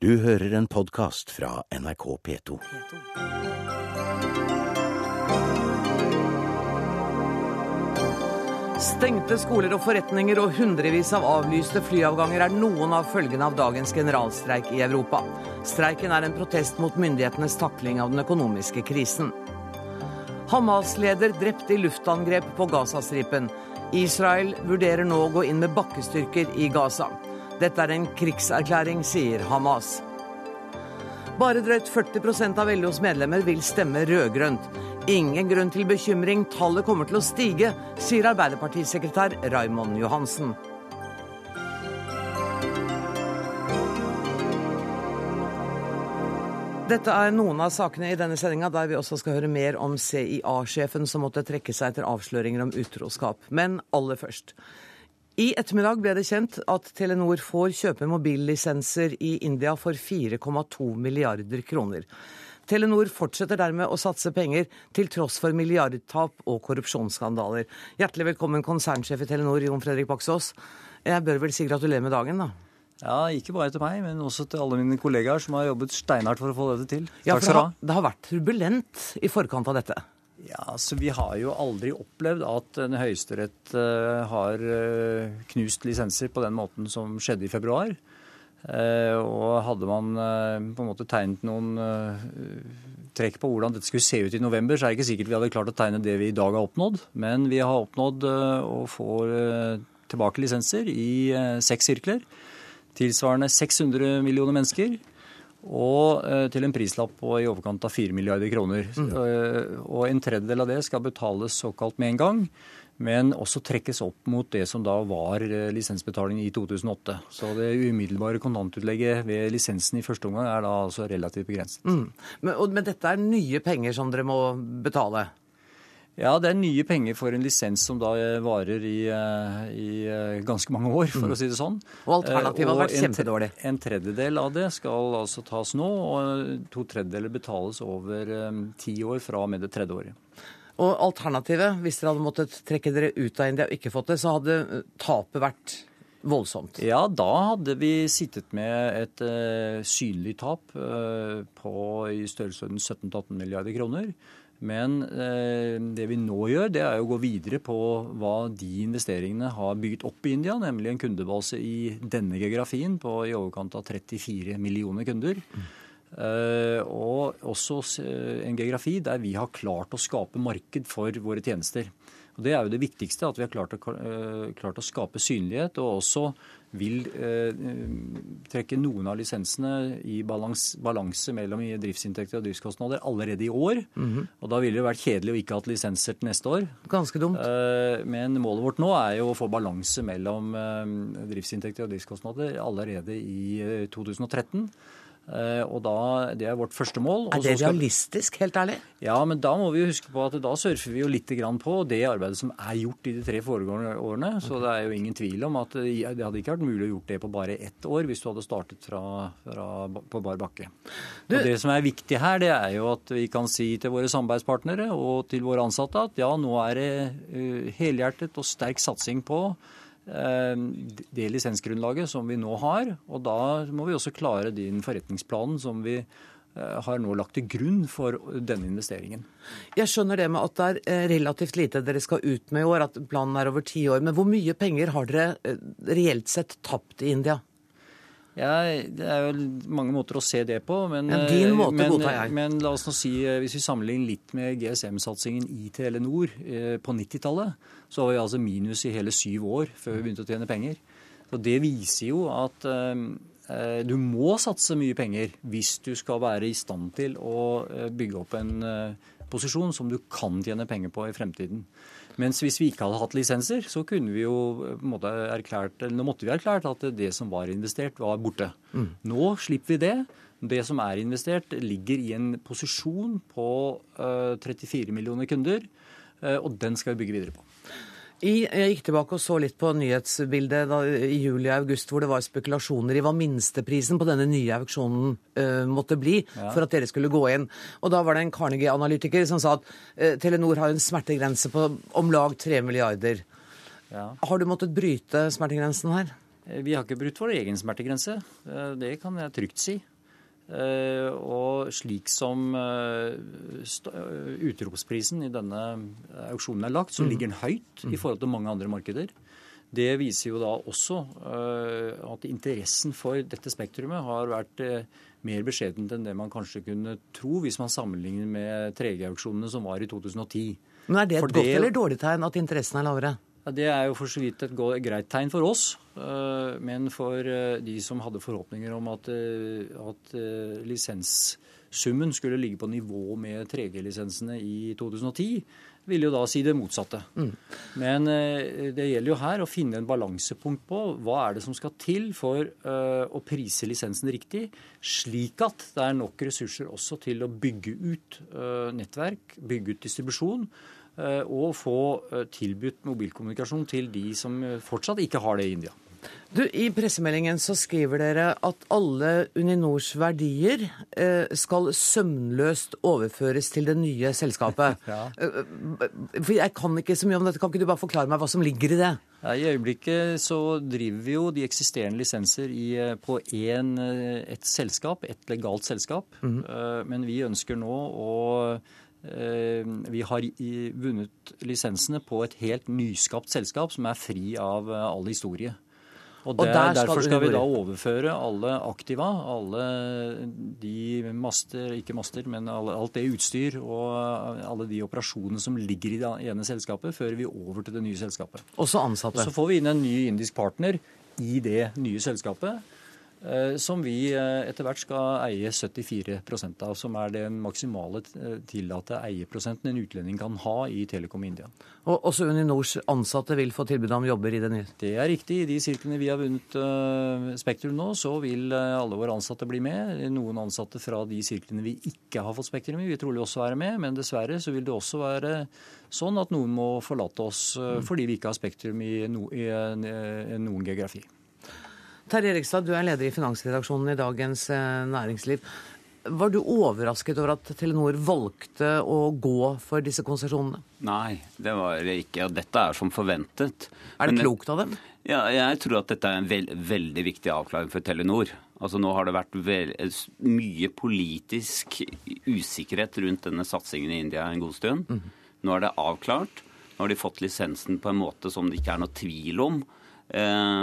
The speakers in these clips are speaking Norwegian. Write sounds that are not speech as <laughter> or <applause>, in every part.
Du hører en podkast fra NRK P2. Stengte skoler og forretninger og hundrevis av avlyste flyavganger er noen av følgene av dagens generalstreik i Europa. Streiken er en protest mot myndighetenes takling av den økonomiske krisen. Hamas-leder drept i luftangrep på Gazastripen. Israel vurderer nå å gå inn med bakkestyrker i Gaza. Dette er en krigserklæring, sier Hamas. Bare drøyt 40% av LOs medlemmer vil stemme rød-grønt. Ingen grunn til bekymring, tallet kommer til å stige, sier Arbeiderpartisekretær Raimond Johansen. Dette er noen av sakene i denne sendinga der vi også skal høre mer om CIA-sjefen som måtte trekke seg etter avsløringer om utroskap. Men aller først. I ettermiddag ble det kjent at Telenor får kjøpe mobillisenser i India for 4,2 milliarder kroner. Telenor fortsetter dermed å satse penger til tross for milliardtap og korrupsjonsskandaler. Hjertelig velkommen, konsernsjef i Telenor, Jon Fredrik Baksås. Jeg bør vel si gratulerer med dagen, da? Ja, Ikke bare til meg, men også til alle mine kollegaer som har jobbet steinhardt for å få dette til. Ja, Takk skal du ha. Det har vært turbulent i forkant av dette? Ja, så Vi har jo aldri opplevd at en høyesterett uh, har uh, knust lisenser på den måten som skjedde i februar. Uh, og hadde man på en måte tegnet noen trekk på hvordan dette skulle se ut i november, så er det ikke sikkert vi hadde klart å tegne det vi i dag har oppnådd. Men vi har oppnådd å få tilbake lisenser i seks sirkler tilsvarende 600 millioner mennesker. Og eh, til en prislapp på i overkant av 4 milliarder kroner. Mm. Eh, og en tredjedel av det skal betales såkalt med en gang. Men også trekkes opp mot det som da var eh, lisensbetaling i 2008. Så det umiddelbare kontantutlegget ved lisensen i første omgang er da altså relativt begrenset. Mm. Men, men dette er nye penger som dere må betale? Ja, det er nye penger for en lisens som da eh, varer i, eh, i eh, ganske mange år, for mm. å si det sånn. Og alternativet har vært kjempedårlig. En tredjedel av det skal altså tas nå, og to tredjedeler betales over ti år fra og med det tredje året. Og alternativet, hvis dere hadde måttet trekke dere ut av India og ikke fått det, så hadde tapet vært voldsomt? Ja, da hadde vi sittet med et uh, synlig tap uh, på i størrelsesorden 17-18 milliarder kroner. Men eh, det vi nå gjør, det er å gå videre på hva de investeringene har bygget opp i India, nemlig en kundebase i denne geografien på i overkant av 34 millioner kunder. Eh, og også eh, en geografi der vi har klart å skape marked for våre tjenester. Og Det er jo det viktigste, at vi har klart å, uh, klart å skape synlighet. Og også vil uh, trekke noen av lisensene i balans, balanse mellom driftsinntekter og driftskostnader allerede i år. Mm -hmm. Og da ville det vært kjedelig å ikke ha hatt lisenser til neste år. Ganske dumt. Uh, men målet vårt nå er jo å få balanse mellom driftsinntekter og driftskostnader allerede i 2013. Eh, og da, Det er vårt første mål. Er det realistisk, helt ærlig? Ja, men da må vi jo huske på at da surfer vi jo litt på det arbeidet som er gjort i de tre foregående årene. Så det er jo ingen tvil om at det hadde ikke vært mulig å gjort det på bare ett år hvis du hadde startet fra, fra på bar bakke. Du... Og Det som er viktig her, det er jo at vi kan si til våre samarbeidspartnere og til våre ansatte at ja, nå er det uh, helhjertet og sterk satsing på Eh, det lisensgrunnlaget som vi nå har. Og da må vi også klare den forretningsplanen som vi eh, har nå lagt til grunn for denne investeringen. Jeg skjønner det med at det er eh, relativt lite dere skal ut med i år, at planen er over ti år. Men hvor mye penger har dere reelt sett tapt i India? Ja, Det er jo mange måter å se det på. Men, ja, din måte men, godtar jeg. men la oss nå si, eh, hvis vi sammenligner litt med GSM-satsingen i Telenor eh, på 90-tallet, så var vi altså minus i hele syv år før vi begynte å tjene penger. Og Det viser jo at eh, eh, du må satse mye penger hvis du skal være i stand til å bygge opp en eh, posisjon som du kan tjene penger på i fremtiden. Mens hvis vi ikke hadde hatt lisenser, så kunne vi jo eh, på en måte erklært, eller nå måtte vi erklært at det som var investert, var borte. Mm. Nå slipper vi det. Det som er investert, ligger i en posisjon på uh, eh, 34 millioner kunder, uh, og den skal vi bygge videre på. Jeg gikk tilbake og så litt på nyhetsbildet da, i juli og august hvor det var spekulasjoner i hva minsteprisen på denne nye auksjonen uh, måtte bli ja. for at dere skulle gå inn. Og da var det en Carnegie-analytiker som sa at uh, Telenor har en smertegrense på om lag 3 milliarder. Ja. Har du måttet bryte smertegrensen her? Vi har ikke brutt vår egen smertegrense. Det kan jeg trygt si. Og slik som utropsprisen i denne auksjonen er lagt, så mm. ligger den høyt i forhold til mange andre markeder. Det viser jo da også at interessen for dette spektrumet har vært mer beskjedent enn det man kanskje kunne tro hvis man sammenligner med 3G-auksjonene som var i 2010. Men Er det et for godt det, eller dårlig tegn at interessen er lavere? Det er jo for så vidt et greit tegn for oss. Eh, men for eh, de som hadde forhåpninger om at, eh, at lisenssummen skulle ligge på nivå med 3G-lisensene i 2010, vil jo da si det motsatte. Mm. Men det gjelder jo her å finne en balansepunkt på hva er det som skal til for å prise lisensen riktig, slik at det er nok ressurser også til å bygge ut nettverk, bygge ut distribusjon. Og få tilbudt mobilkommunikasjon til de som fortsatt ikke har det i India. Du, I pressemeldingen så skriver dere at alle Uninors verdier eh, skal sømløst overføres til det nye selskapet. <laughs> ja. Eh, for Jeg kan ikke så mye om dette. Kan ikke du bare forklare meg hva som ligger i det? I øyeblikket så driver vi jo de eksisterende lisenser i, eh, på en, et selskap, et legalt selskap. Mm. Men vi ønsker nå å vi har vunnet lisensene på et helt nyskapt selskap som er fri av all historie. Og, det, og Derfor skal vi da overføre alle aktiva, alle de master, ikke master, men alt det utstyr og alle de operasjonene som ligger i det ene selskapet, fører vi over til det nye selskapet. Også ansatte. Så får vi inn en ny indisk partner i det nye selskapet. Eh, som vi eh, etter hvert skal eie 74% av, som er den maksimale eh, tillatte eierprosenten en utlending kan ha i Telekom India. Og også Uninors ansatte vil få tilbud om jobber i det nye? Det er riktig. I de sirklene vi har vunnet Spektrum nå, så vil alle våre ansatte bli med. Noen ansatte fra de sirklene vi ikke har fått Spektrum i, vil trolig også være med. Men dessverre så vil det også være sånn at noen må forlate oss fordi vi ikke har Spektrum i noen geografi. Terje Erikstad, du er leder i finansredaksjonen i Dagens eh, Næringsliv. Var du overrasket over at Telenor valgte å gå for disse konsesjonene? Nei, det var det ikke. Og dette er som forventet. Er det Men, klokt av dem? Ja, jeg tror at dette er en veld, veldig viktig avklaring for Telenor. Altså Nå har det vært vel, mye politisk usikkerhet rundt denne satsingen i India en god stund. Mm. Nå er det avklart. Nå har de fått lisensen på en måte som det ikke er noe tvil om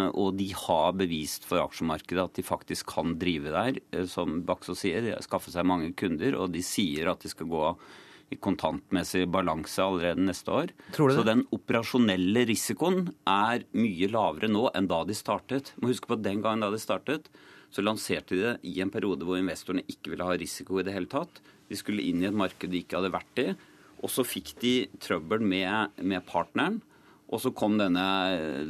og de har bevist for aksjemarkedet at de faktisk kan drive der, eh, som Bakso sier, skaffe seg mange kunder. Og de sier at de skal gå i kontantmessig balanse allerede neste år. Så den operasjonelle risikoen er mye lavere nå enn da de startet. Må huske på at Den gangen da de startet, så lanserte de det i en periode hvor investorene ikke ville ha risiko i det hele tatt. De skulle inn i et marked de ikke hadde vært i. Og så fikk de trøbbel med, med partneren. Og så kom denne,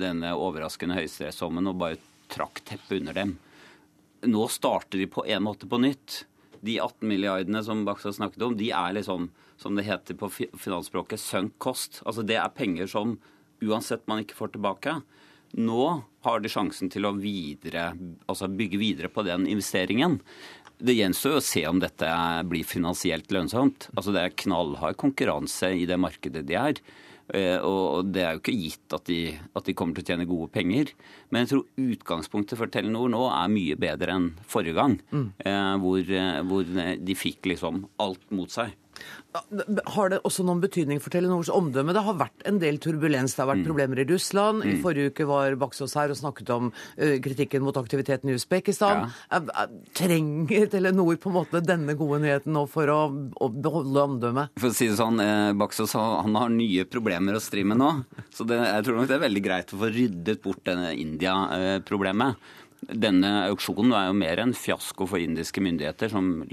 denne overraskende høyesterettsdommen og bare trakk teppet under dem. Nå starter de på en måte på nytt. De 18 milliardene som Bakstad snakket om, de er liksom, som det heter på finansspråket, sunk cost. Altså det er penger som uansett man ikke får tilbake. Nå har de sjansen til å videre, altså bygge videre på den investeringen. Det gjenstår å se om dette blir finansielt lønnsomt. Altså Det er knallhard konkurranse i det markedet de er. Eh, og det er jo ikke gitt at de, at de, kommer til å tjene gode penger. Men jeg tror utgangspunktet for Telenor nå er mye bedre enn forrige gang. Mm. Eh, hvor, eh, hvor, de fikk liksom alt mot seg. Har det også noen betydning for Telenors omdømme? Det har vært en del turbulens. Det har vært mm. problemer i Russland. Mm. I forrige uke var Baksås her og snakket om kritikken mot aktiviteten i Usbekistan. Ja. Trenger Telenor på en måte denne gode nyheten nå for å, beholde omdømmet? For å si det sånn, uh, Baksås han har nye problemer å stri med nå. Så det, jeg tror nok det er veldig greit å få ryddet bort denne India-problemet. Denne auksjonen er jo mer en fiasko for indiske myndigheter, som,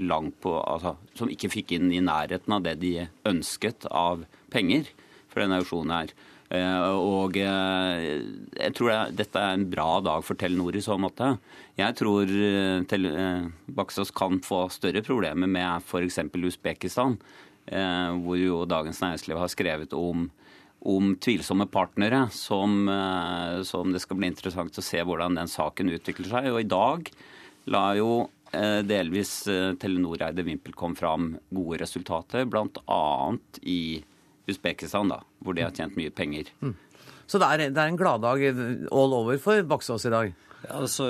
på, altså, som, ikke fikk inn i nærheten av det de ønsket av penger for denne auksjonen her. Eh, og eh, jeg tror dette er en bra dag for Telenor i så måte. Jeg tror Baksas kan få større problemer med f.eks. Usbekistan, hvor jo Dagens Næringsliv har skrevet om om tvilsomme partnere, som, eh, som, det skal bli interessant å se hvordan den saken utvikler seg. Og i dag la jo eh, delvis eh, Telenor-eide VimpelCom fram gode resultater, bl.a. i Usbekistan, da, hvor de har tjent mye penger. Mm. Så det er, det er en gladdag all over for Baksås i dag? Altså,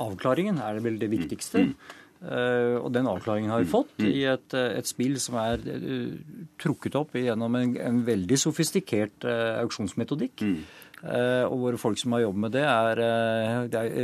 Avklaringen er vel det viktigste. Uh, og den avklaringen har vi fått i et, et spill som er uh, trukket opp gjennom en, en veldig sofistikert auksjonsmetodikk. Mm. og våre folk som har jobbet med det, er,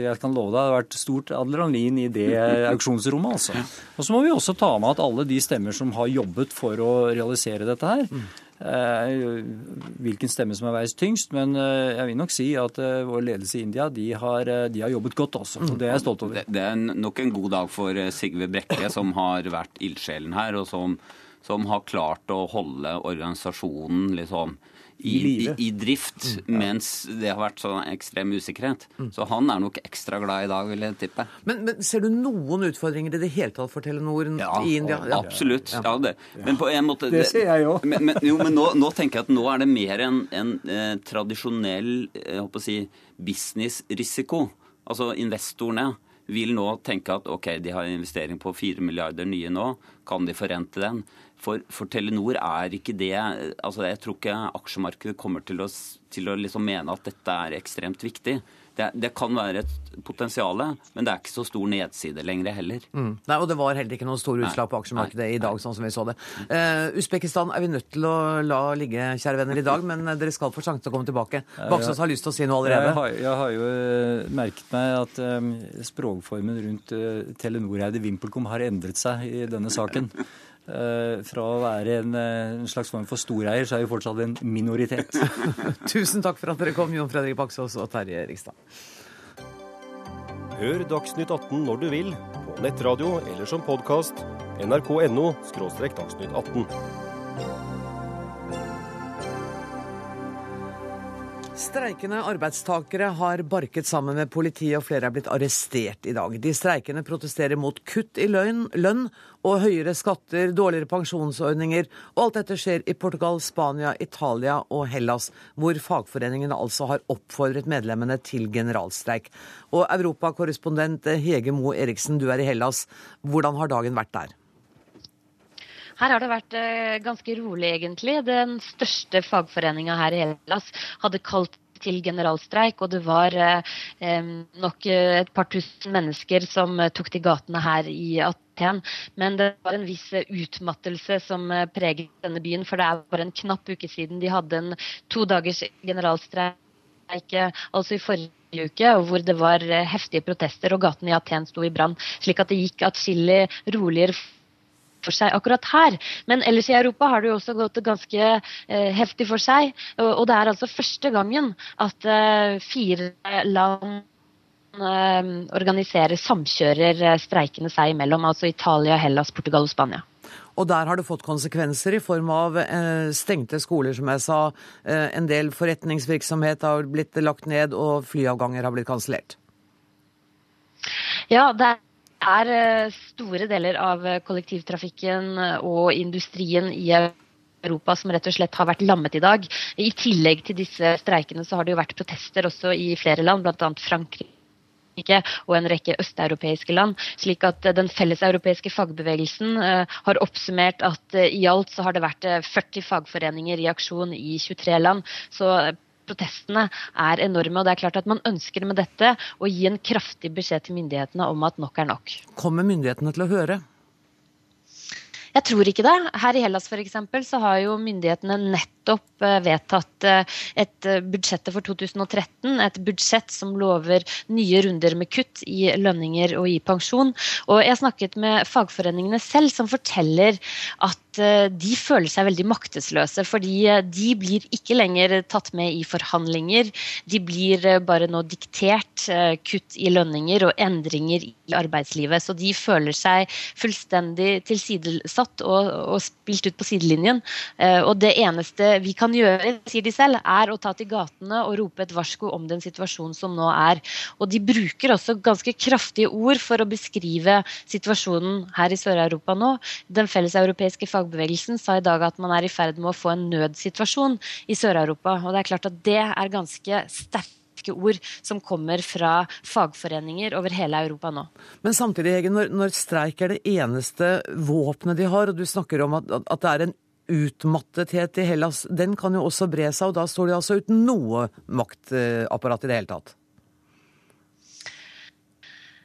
Jeg kan love deg det har vært stort adrenalin i det auksjonsrommet. altså. <laughs> Og så må vi også ta med at alle de stemmer som har jobbet for å realisere dette her, mm. Eh, hvilken stemme som er veist tyngst. Men eh, jeg vil nok si at eh, vår ledelse i India de har, de har jobbet godt også. og Det er jeg stolt over. Det, det er nok en god dag for Sigve Brekke, som har vært ildsjelen her, og som, som har klart å holde organisasjonen liksom i, i, i drift mm, mens det har vært sånn ekstrem usikkerhet. Mm. Så han er nok ekstra glad i dag, vil jeg tippe. Men, men ser du noen utfordringer i det hele tatt for Telenor ja, i India? Ja, absolutt. Ja, det. Men på en måte Det ser jeg òg. Men, men, jo, men nå, nå, tenker jeg at nå er det mer en, en eh, tradisjonell jeg håper å si, businessrisiko. Altså investorene vil nå tenke at ok, de har en investering på 4 milliarder nye nå, kan de forrente den? For, for, Telenor er ikke det altså Jeg tror ikke aksjemarkedet kommer til å, til å liksom mene at dette er ekstremt viktig. Det, det, kan være et potensial, men det er ikke så stor nedside lenger heller. Mm. Nei, Og det var heller ikke noe store utslag på aksjemarkedet nei, i dag, sånn som vi så det. Uh, Usbekistan er vi nødt til å la ligge, kjære venner, i dag, men dere skal få sjansen til å komme tilbake. Baksås har lyst til å si noe allerede. Jeg har, jeg har jo eh, merket meg at um, språkformen rundt uh, Telenor-eide VimpelCom har endret seg i denne saken. <laughs> Eh, fra å være en, eh, en, slags form for storeier, så er vi fortsatt en minoritet. <laughs> Tusen takk for at dere kom, Jon Fredrik Baksås og Terje Rikstad. Hør Dagsnytt 18 når du vil, på nettradio eller som podkast. nrk.no – dagsnytt 18. Streikende arbeidstakere har barket sammen med politiet, og flere er blitt arrestert i dag. De streikende protesterer mot kutt i lønn, lønn og høyere skatter, dårligere pensjonsordninger. Og alt dette skjer i Portugal, Spania, Italia og Hellas, hvor fagforeningene altså har oppfordret medlemmene til generalstreik. Og europakorrespondent Hege Moe Eriksen, du er i Hellas. Hvordan har dagen vært der? Her har det vært eh, ganske rolig, egentlig. Den største fagforeninga her i Hellas hadde kalt til generalstreik, og det var eh, nok et par tusen mennesker som eh, tok til gatene her i Aten. Men det var en viss utmattelse som eh, preget denne byen, for det er bare en knapp uke siden de hadde en to dagers generalstreik, altså i forrige uke, hvor det var heftige protester og gatene i Aten sto i brann. Slik at det gikk atskillig roligere for seg akkurat her. Men ellers i Europa har det jo også gått ganske eh, heftig for seg. Og, og, det er altså første gangen at eh, fire land eh, organiserer, samkjører eh, streikene seg imellom. Altså Italia, Hellas, Portugal og Spania. Og der har det fått konsekvenser i form av eh, stengte skoler, som jeg sa. Eh, en del forretningsvirksomhet har blitt lagt ned, og flyavganger har blitt kansellert. Ja, det er er eh, store deler av eh, kollektivtrafikken og industrien i Europa som rett og slett har vært lammet i dag. I tillegg til disse streikene så har det jo vært protester også i flere land, bl.a. Frankrike og en rekke østeuropeiske land. slik at eh, Den felleseuropeiske fagbevegelsen har oppsummert at i alt så har det vært 40 fagforeninger i aksjon i 23 land. Så protestene er enorme. og det er klart at Man ønsker med dette å gi en kraftig beskjed til myndighetene om at nok er nok. Kommer myndighetene til å høre? Jeg tror ikke det. Her i Hellas for eksempel, så har jo myndighetene nettopp eh, vedtatt eh, et eh, budsjettet for 2013. Et budsjett som lover nye runder med kutt i lønninger og i pensjon. Og jeg snakket med fagforeningene selv, som forteller at Eh, de føler seg veldig maktesløse. Fordi eh, de blir ikke lenger tatt med i forhandlinger. De blir eh, bare nå diktert kutt i lønninger og endringer i arbeidslivet. Så de føler seg fullstendig tilsidesatt og, og spilt ut på sidelinjen. Og det eneste vi kan gjøre, sier de selv, er å ta til gatene og rope et varsko om den situasjonen som nå er. Og de bruker også ganske kraftige ord for å beskrive situasjonen her i Sør-Europa nå. Den felleseuropeiske fag fagbevegelsen sa i dag at man er i ferd med å få en nødsituasjon i Sør-Europa. Og det er klart at det er ganske sterke ord som kommer fra fagforeninger over hele Europa nå. Men samtidig, Hege, når, når streik er det eneste våpenet de har, og du snakker om at, at det er en utmattethet i Hellas, den kan jo også bre seg, og da står de altså uten noe maktapparat i det hele tatt?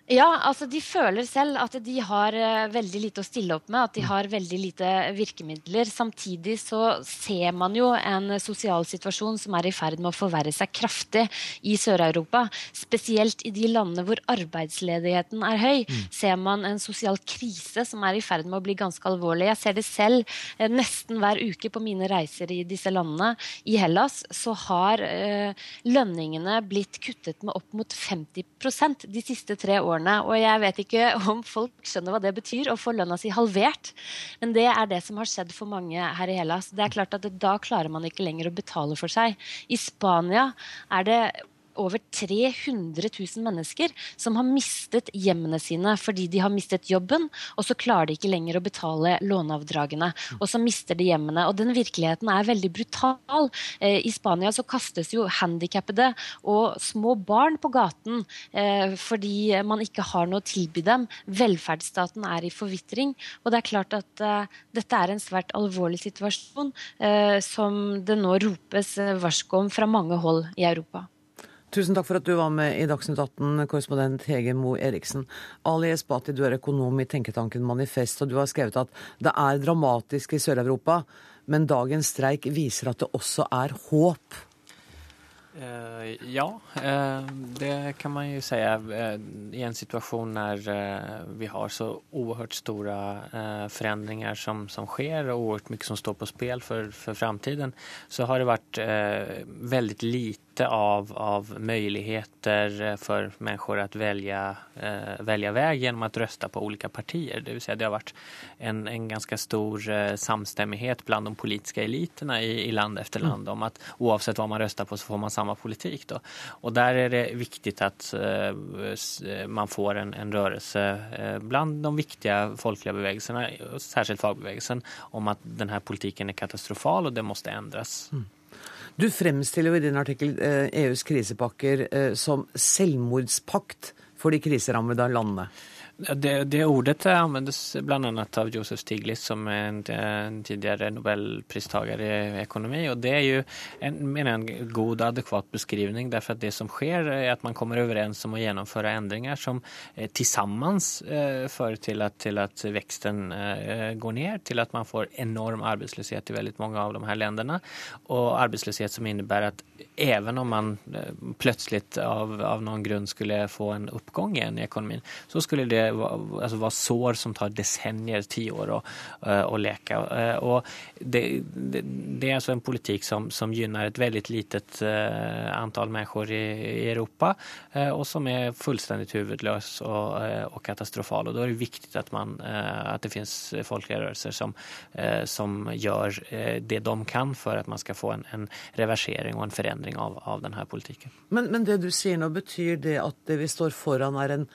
Ja, altså de føler selv at de har uh, veldig lite å stille opp med, at de har veldig lite virkemidler. Samtidig så ser man jo en sosial situasjon som er i ferd med å forverre seg kraftig i Sør-Europa. Spesielt i de landene hvor arbeidsledigheten er høy, mm. ser man en sosial krise som er i ferd med å bli ganske alvorlig. Jeg ser det selv uh, nesten hver uke på mine reiser i disse landene. I Hellas så har uh, lønningene blitt kuttet med opp mot 50% de siste tre årene årene. Og jeg vet ikke <laughs> om folk skjønner hva det betyr å få lønna si halvert. Men det er det som har skjedd for mange her i Hellas. Det er klart at Da klarer man ikke lenger å betale for seg. I Spania er det over 300 000 mennesker som har mistet hjemmene sine fordi de har mistet jobben, og så klarer de ikke lenger å betale låneavdragene. Og så mister de hjemmene. Og den virkeligheten er veldig brutal. Eh, I Spania så kastes jo handikappede og små barn på gaten eh, fordi man ikke har noe å tilby dem. Velferdsstaten er i forvitring. Og det er klart at eh, dette er en svært alvorlig situasjon som det nå ropes varsko om fra mange hold i Europa. Tusen takk for at du var med i Dagsnytt 18, korrespondent Hege Moe Eriksen. Ali Esbati, du er økonom i tenketanken Manifest, og du har skrevet at det er dramatisk i Sør-Europa, men dagens streik viser at det også er håp. Uh, ja, uh, det kan man jo si. Uh, I en situasjon der vi har så oerhört store forandringer som, som skjer, og oerhört mye som står på spill for, for framtiden, så har det vært veldig lite lite av, av muligheter for mennesker å velge, eh, välja väg genom att rösta på ulike partier. Det säga det har vært en, en ganske stor eh, blant bland de politiske elitene i, i land etter land mm. om at oavsett hva man røster på så får man samme politikk. Då. der er är det viktig at eh, man får en, en rørelse blant de viktige folkelige bevegelsene, særskilt fagbevegelsen, om at denne politikken er katastrofal og det må endres. Mm. Du fremstiller jo i din artikkel EUs eh, e krisepakker eh, som selvmordspakt for de kriserammede landene. Det, det, ordet anvendes bl.a. av Josef Stiglitz, som er en, en tidligere nobelpristager i økonomi. og Det er jo en, mener en god adekvat beskrivning. derfor at Det som skjer, er at man kommer overens om å gjennomføre endringer som eh, til sammen eh, fører til at, til at veksten eh, går ned, til at man får enorm arbeidsløshet i veldig mange av de her landene. Og arbeidsløshet som innebærer at even om man eh, plutselig av, av noen grunn skulle få en oppgang igjen i økonomien, så skulle det altså, var sår som tar desennier, tiår, å, eh, å leke. Eh, og det, det, det, er altså en politikk som, som gynner et veldig litet uh, antall mennesker i, i Europa, og som er fullstendig hovedløs og, og, katastrofal. Og Da er det viktig at, man, at det finnes folkelige rørelser som, som gjør det de kan for at man skal få en, en reversering og en forandring av, av denne politikken. Men, men, det du sier nå, betyr det at det vi står foran er en,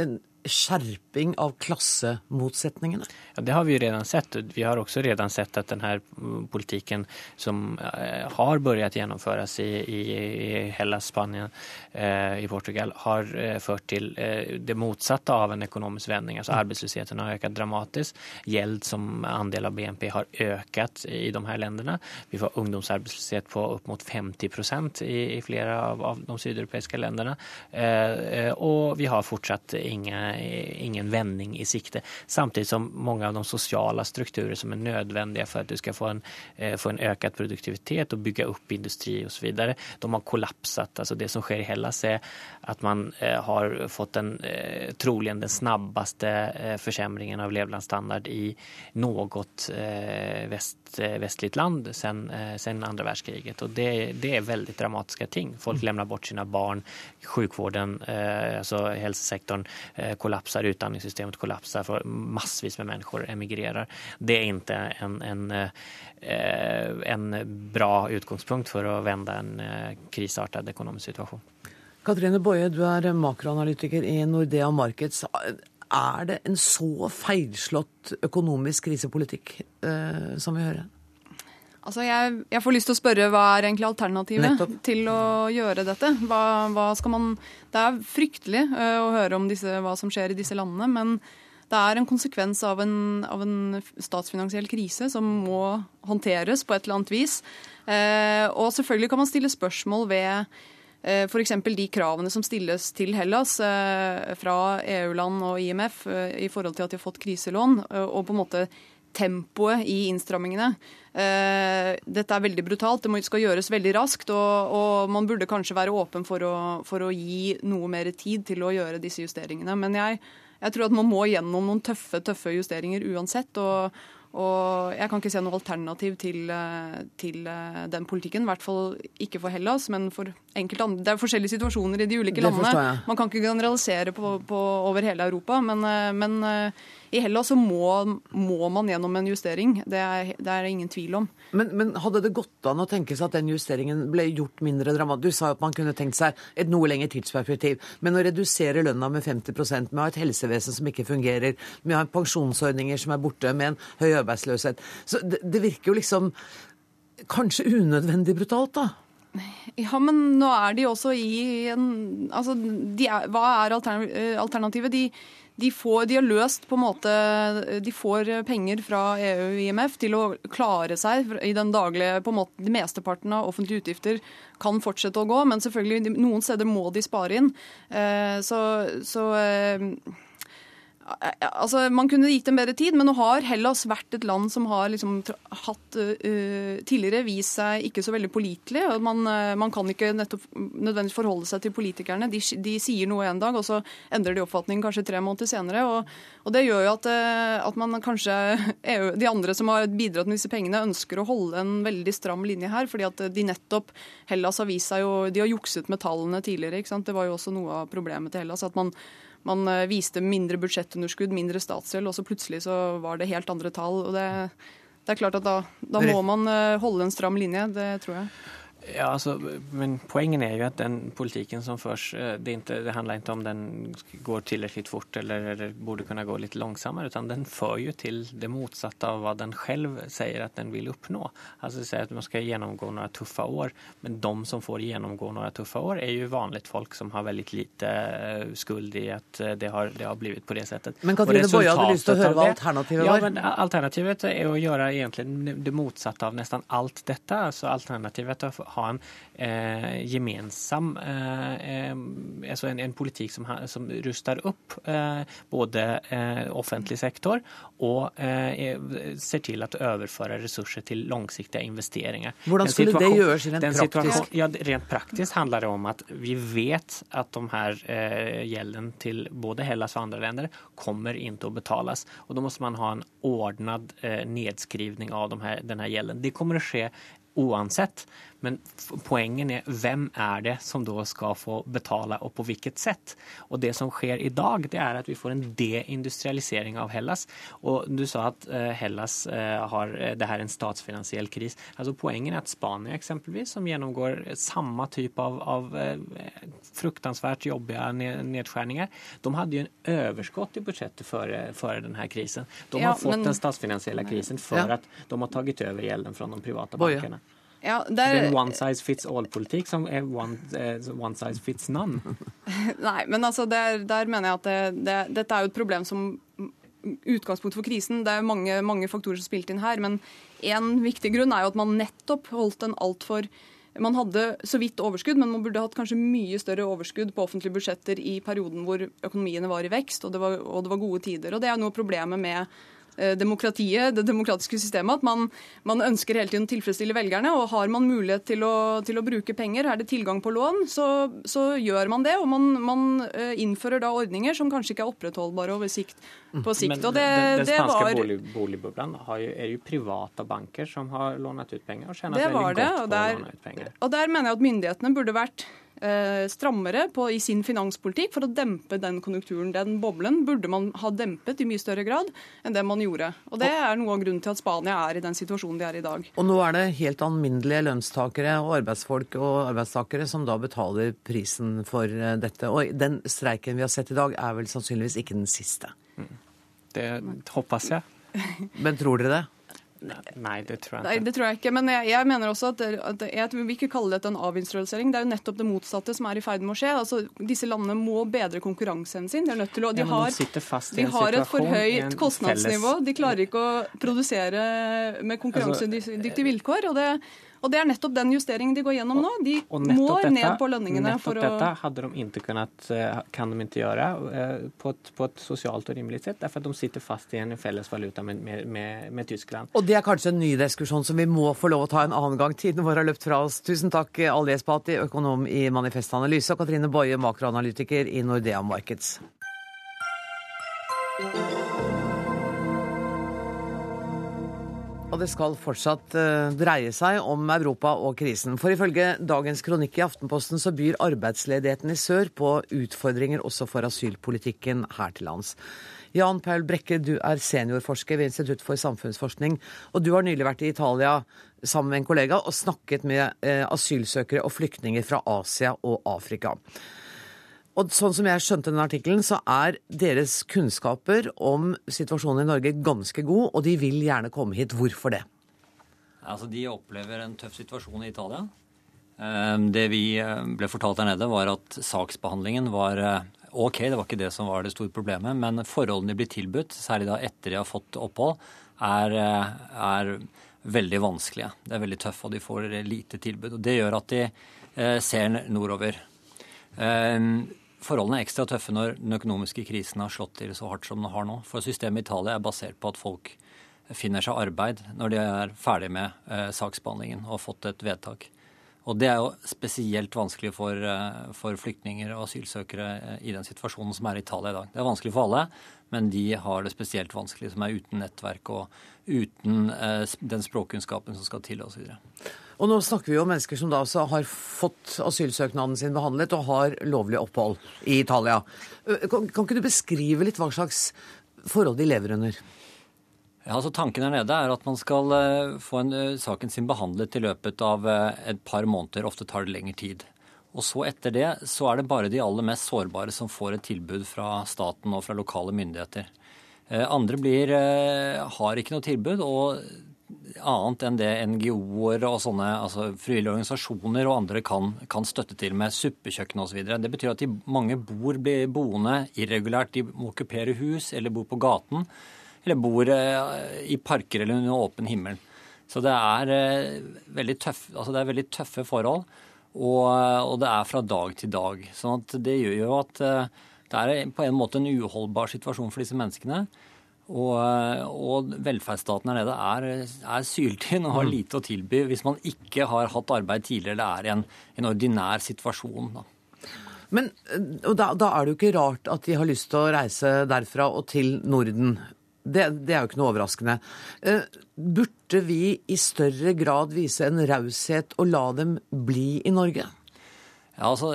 en skjerping av klassemotsetningene? Ja, det har vi jo redan sett. Vi har også redan sett at denne politikken som eh, har börjat gjennomføres i, i, Hellas, Spanien, eh, i Portugal, har eh, ført til det motsatte av en økonomisk vending. Altså mm. Arbeidsløsheten har økt dramatisk. Gjeld som andel av BNP har økt i de her landene. Vi får ungdomsarbeidsløshet på opp mot 50 i, i flere av, av de sydeuropeiske landene. Og vi har fortsatt ingen ingen vending i sikte. Samtidig som mange av de sosiale strukturer som er nødvendige for at du skal få en, eh, få en økt produktivitet og bygge opp industri osv., de har kollapset. Altså det som skjer i Hellas, er at man eh, har fått den, eh, trolig den snabbeste forsämringen av levnadsstandard i noe vest, vestligt land sen, sen andra världskriget. Och det, det är väldigt dramatiska ting. Folk mm. lämnar bort sina barn, sjukvården, alltså hälsosektorn kollapsar, utdanningssystemet kollapsar, for massvis med mennesker emigrerer. Det er ikke en, en, eh, en bra utgangspunkt for å vende en eh, krisartet økonomisk situasjon. Katrine Boje, du er makroanalytiker i Nordea Markets. Er det en så feilslått økonomisk krisepolitikk eh, som vi hører? Altså jeg, jeg, får lyst til å spørre hva er egentlig alternativet Nettopp. til å gjøre dette? Hva, hva skal man, det er fryktelig å høre om disse, hva som skjer i disse landene, men det er en konsekvens av en, av en statsfinansiell krise som må håndteres på et eller annet vis. Uh, og selvfølgelig kan man stille spørsmål ved eh, F.eks. de kravene som stilles til Hellas fra EU-land og IMF i forhold til at de har fått kriselån, og på en måte tempoet i innstrammingene. Dette er veldig brutalt, det skal gjøres veldig raskt. Og, og man burde kanskje være åpen for å, for å, gi noe mer tid til å gjøre disse justeringene. Men jeg, jeg tror at man må gjennom noen tøffe, tøffe justeringer uansett. og og jeg kan ikke se noe alternativ til, eh, til, eh, den politikken. I hvert fall ikke for Hellas, men for enkelte andre. Det er forskjellige situasjoner i de ulike landene. Man kan ikke generalisere på, på, over hele Europa. Men, eh, men i Hellas så må, må, man gjennom en justering. Det er det er ingen tvil om. Men, men, hadde det gått an å tenke seg at den justeringen ble gjort mindre dramatisk? Du sa at man kunne tenkt seg et noe lengre tidsperspektiv. Men å redusere lønna med 50% med å ha et helsevesen som ikke fungerer, med å ha pensjonsordninger som er borte, med en høy arbeidsløshet Så det, det virker jo liksom kanskje unødvendig brutalt, da? Ja, men nå er de også i en Altså, er, hva er alternativet? De de, får, de har løst på en måte De får penger fra EU og IMF til å klare seg i den daglige på en måte, De mesteparten av offentlige utgifter kan fortsette å gå, men selvfølgelig noen steder må de spare inn. Eh, så, så eh, Altså, Man kunne gitt dem bedre tid, men nå har Hellas vært et land som har liksom hatt uh, tidligere vist seg ikke så veldig pålitelig. Man, uh, man, kan ikke nettopp nødvendigvis forholde seg til politikerne. De, de, sier noe en dag, og så endrer de oppfatning kanskje tre måneder senere. Og, og Det gjør jo at, uh, at man kanskje EU, De andre som har bidratt med disse pengene, ønsker å holde en veldig stram linje her, fordi at de nettopp Hellas har vist seg jo De har jukset med tallene tidligere. ikke sant? Det var jo også noe av problemet til Hellas. at man man eh, viste mindre budsjettunderskudd, mindre statsgjeld, og så plutselig så var det helt andre tall. og det, det er klart at da, da må man eh, holde en stram linje, det tror jeg. Ja, altså, men Poenget er jo at den politikken som förs, eh, det, inte, det handler ikke om den går tilstrekkelig fort eller, eller burde kunne gå litt langsommere, utan den fører jo til det motsatte av hva den selv sier at den vil oppnå. Altså, sier at man skal gjennomgå noen tøffe år, men de som får gjennomgå noen tøffe år er jo vanlige folk som har veldig lite skyld skuld i att eh, det har, det har blitt på det settet. Men Katrine Boje hadde lyst til å høre hva alternativet var. Ja, men alternativet er å gjøre egentlig det motsatte av nesten alt dette. Så alternativet att ha en eh, gemensam eh, altså en, en, politikk som, som ruster opp eh, både eh, offentlig sektor og eh, ser til å overføre ressurser til langsiktige investeringer. Hvordan skulle det gjøres rent praktisk? Ja, rent praktisk handler det om at vi vet at de her eh, gälden till både Hellas og andre land kommer ikke å betales. Og Da må man ha en ordnet eh, nedskrivning av de her, denne gjelden. Det kommer å skje oansett. Men poenget er hvem er det som da skal få betale, og på hvilket sett? Og det som skjer i dag, det er at vi får en deindustrialisering av Hellas. Og du sa att eh, Hellas eh, har, eh, det her er en statsfinansiell kris. Altså Poenget er at Spania eksempelvis, som gjennomgår samme type av, av fruktansvært jobbige nedskjæringer, De hadde jo en overskudd i budsjettet før, før denne krisen. De har fått men... den statsfinansielle krisen for ja. at de har tatt over gjelden fra de privata bankerna. Ja, det, er, det er en one size fits all-politikk som er one, uh, one, size fits none. <laughs> Nei, men altså der, der mener jeg at det, det, dette er jo et problem som utgangspunkt for krisen. Det er mange, mange faktorer som spilte inn her. Men én viktig grunn er jo at man nettopp holdt en altfor man hadde så vidt overskudd, men man burde hatt kanskje mye større overskudd på offentlige budsjetter i perioden hvor økonomiene var i vekst og det var, og det var gode tider. Og Det er noe av problemet med Eh, demokratiet, det demokratiske systemet, at man, man, ønsker hele tiden å tilfredsstille velgerne. og Har man mulighet til å, til å bruke penger, er det tilgang på lån, så, så gjør man det. Og man, man, eh, innfører da ordninger som kanskje ikke er opprettholdbare over sikt, på sikt. Men det, den, den spanske var, bolig, boligboblen er jo private banker som har lånet ut penger og tjener veldig godt på å låne ut penger. Og der mener jeg at myndighetene burde vært Eh, strammere på, i sin finanspolitikk for å dempe den konjunkturen. Den boblen burde man ha dempet i mye større grad enn det man gjorde. Og Det er noe av grunnen til at Spania er i den situasjonen de er i dag. Og Nå er det helt alminnelige lønnstakere og arbeidsfolk og arbeidstakere som da betaler prisen for eh, dette. Og den streiken vi har sett i dag er vel sannsynligvis ikke den siste. Det håper jeg. Men tror dere det? Nei, det tror jeg ikke. Nei, det tror jeg ikke. Men jeg, jeg mener også at, at jeg vil ikke kalle dette en avindustrialisering. Det er jo nettopp det motsatte som er i ferd med å skje. Altså, disse landene må bedre konkurranseevnen sin. De er nødt til å, de har, de har et for høyt kostnadsnivå. De klarer ikke å produsere med konkurransedyktige vilkår. og det Og det er nettopp den justeringen de går gjennom nå. De må dette, ned på lønningene. for å... dette hadde de ikke kunnet, eh, kan de ikke gjøre eh, på et, på et sosialt og rimelig sett, derfor at de sitter fast i en felles valuta med, med, med, med, Tyskland. Og det er kanskje en ny diskusjon som vi må få lov å ta en annen gang. Tiden vår har løpt fra oss. Tusen takk, Ali Espati, økonom i Manifest Analyse, og Katrine Boje, makroanalytiker i Nordea Markets. Og det skal fortsatt uh, dreie seg om Europa og krisen. For ifølge dagens kronikk i Aftenposten så byr arbeidsledigheten i sør på utfordringer også for asylpolitikken her til lands. Jan Paul Brekke, du er seniorforsker ved Institutt for samfunnsforskning. Og du har nylig vært i Italia sammen med en kollega og snakket med uh, asylsøkere og flyktninger fra Asia og Afrika. Og sånn som jeg skjønte den artikkelen, så er deres kunnskaper om situasjonen i Norge ganske god, og de vil gjerne komme hit. Hvorfor det? Altså, De opplever en tøff situasjon i Italia. Ehm, det vi eh, ble fortalt der nede, var at saksbehandlingen var eh, OK, det var ikke det som var det store problemet, men forholdene de blir tilbudt, særlig da etter de har fått opphold, er, eh, er veldig vanskelige. Det er veldig tøft, og de får lite tilbud. og Det gjør at de ser nordover. Ehm, Forholdene er ekstra tøffe når den økonomiske krisen har slått til så hardt som den har nå. For systemet i Italia er basert på at folk finner seg arbeid når de er ferdig med eh, saksbehandlingen og har fått et vedtak. Og det er jo spesielt vanskelig for, eh, for flyktninger og asylsøkere eh, i den situasjonen som er i Italia i dag. Det er vanskelig for alle, men de har det spesielt vanskelig, som er uten nettverk og uten eh, den språkkunnskapen som skal til osv. Og nå snakker vi om mennesker som da altså har fått asylsøknaden sin behandlet og har lovlig opphold i Italia. Kan, kan ikke du beskrive litt hva slags forhold de lever under? Ja, altså Tanken her nede er at man skal få en, saken sin behandlet i løpet av et par måneder. Ofte tar det lengre tid. Og så etter det så er det bare de aller mest sårbare som får et tilbud fra staten og fra lokale myndigheter. Andre blir, har ikke noe tilbud, og annet enn det NGO-er og sånne altså frivillige organisasjoner og andre kan, kan støtte til med suppekjøkken osv. Det betyr at de, mange bor, blir boende irregulært. De må okkupere hus eller bor på gaten. Eller bor eh, i parker eller under åpen himmel. Så det er, eh, veldig, tøff, altså det er veldig tøffe forhold. Og, og, det er fra dag til dag. sånn at det gjør jo at eh, det er på en måte en uholdbar situasjon for disse menneskene. Og, og, velferdsstaten her nede er, er syltynn og har mm. lite å tilby hvis man ikke har hatt arbeid tidligere eller er i en, en ordinær situasjon. Da. Men da, da, er det jo ikke rart at de har lyst til å reise derfra og til Norden. Det, det er jo ikke noe overraskende. Eh, burde vi i større grad vise en raushet og la dem bli i Norge? Ja, altså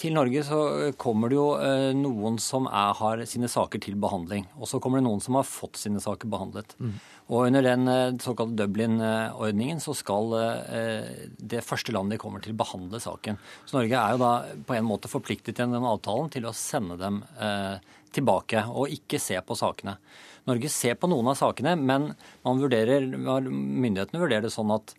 Til Norge så kommer det jo eh, noen som er, har sine saker til behandling. Og så kommer det noen som har fått sine saker behandlet. Mm. Og under den eh, såkalte Dublin-ordningen så skal eh, det første landet de kommer til, behandle saken. Så Norge er jo da på en måte forpliktet gjennom den avtalen til å sende dem tilbake og ikke se på sakene. Norge ser på noen av sakene, men vurderer, myndighetene vurderer det sånn at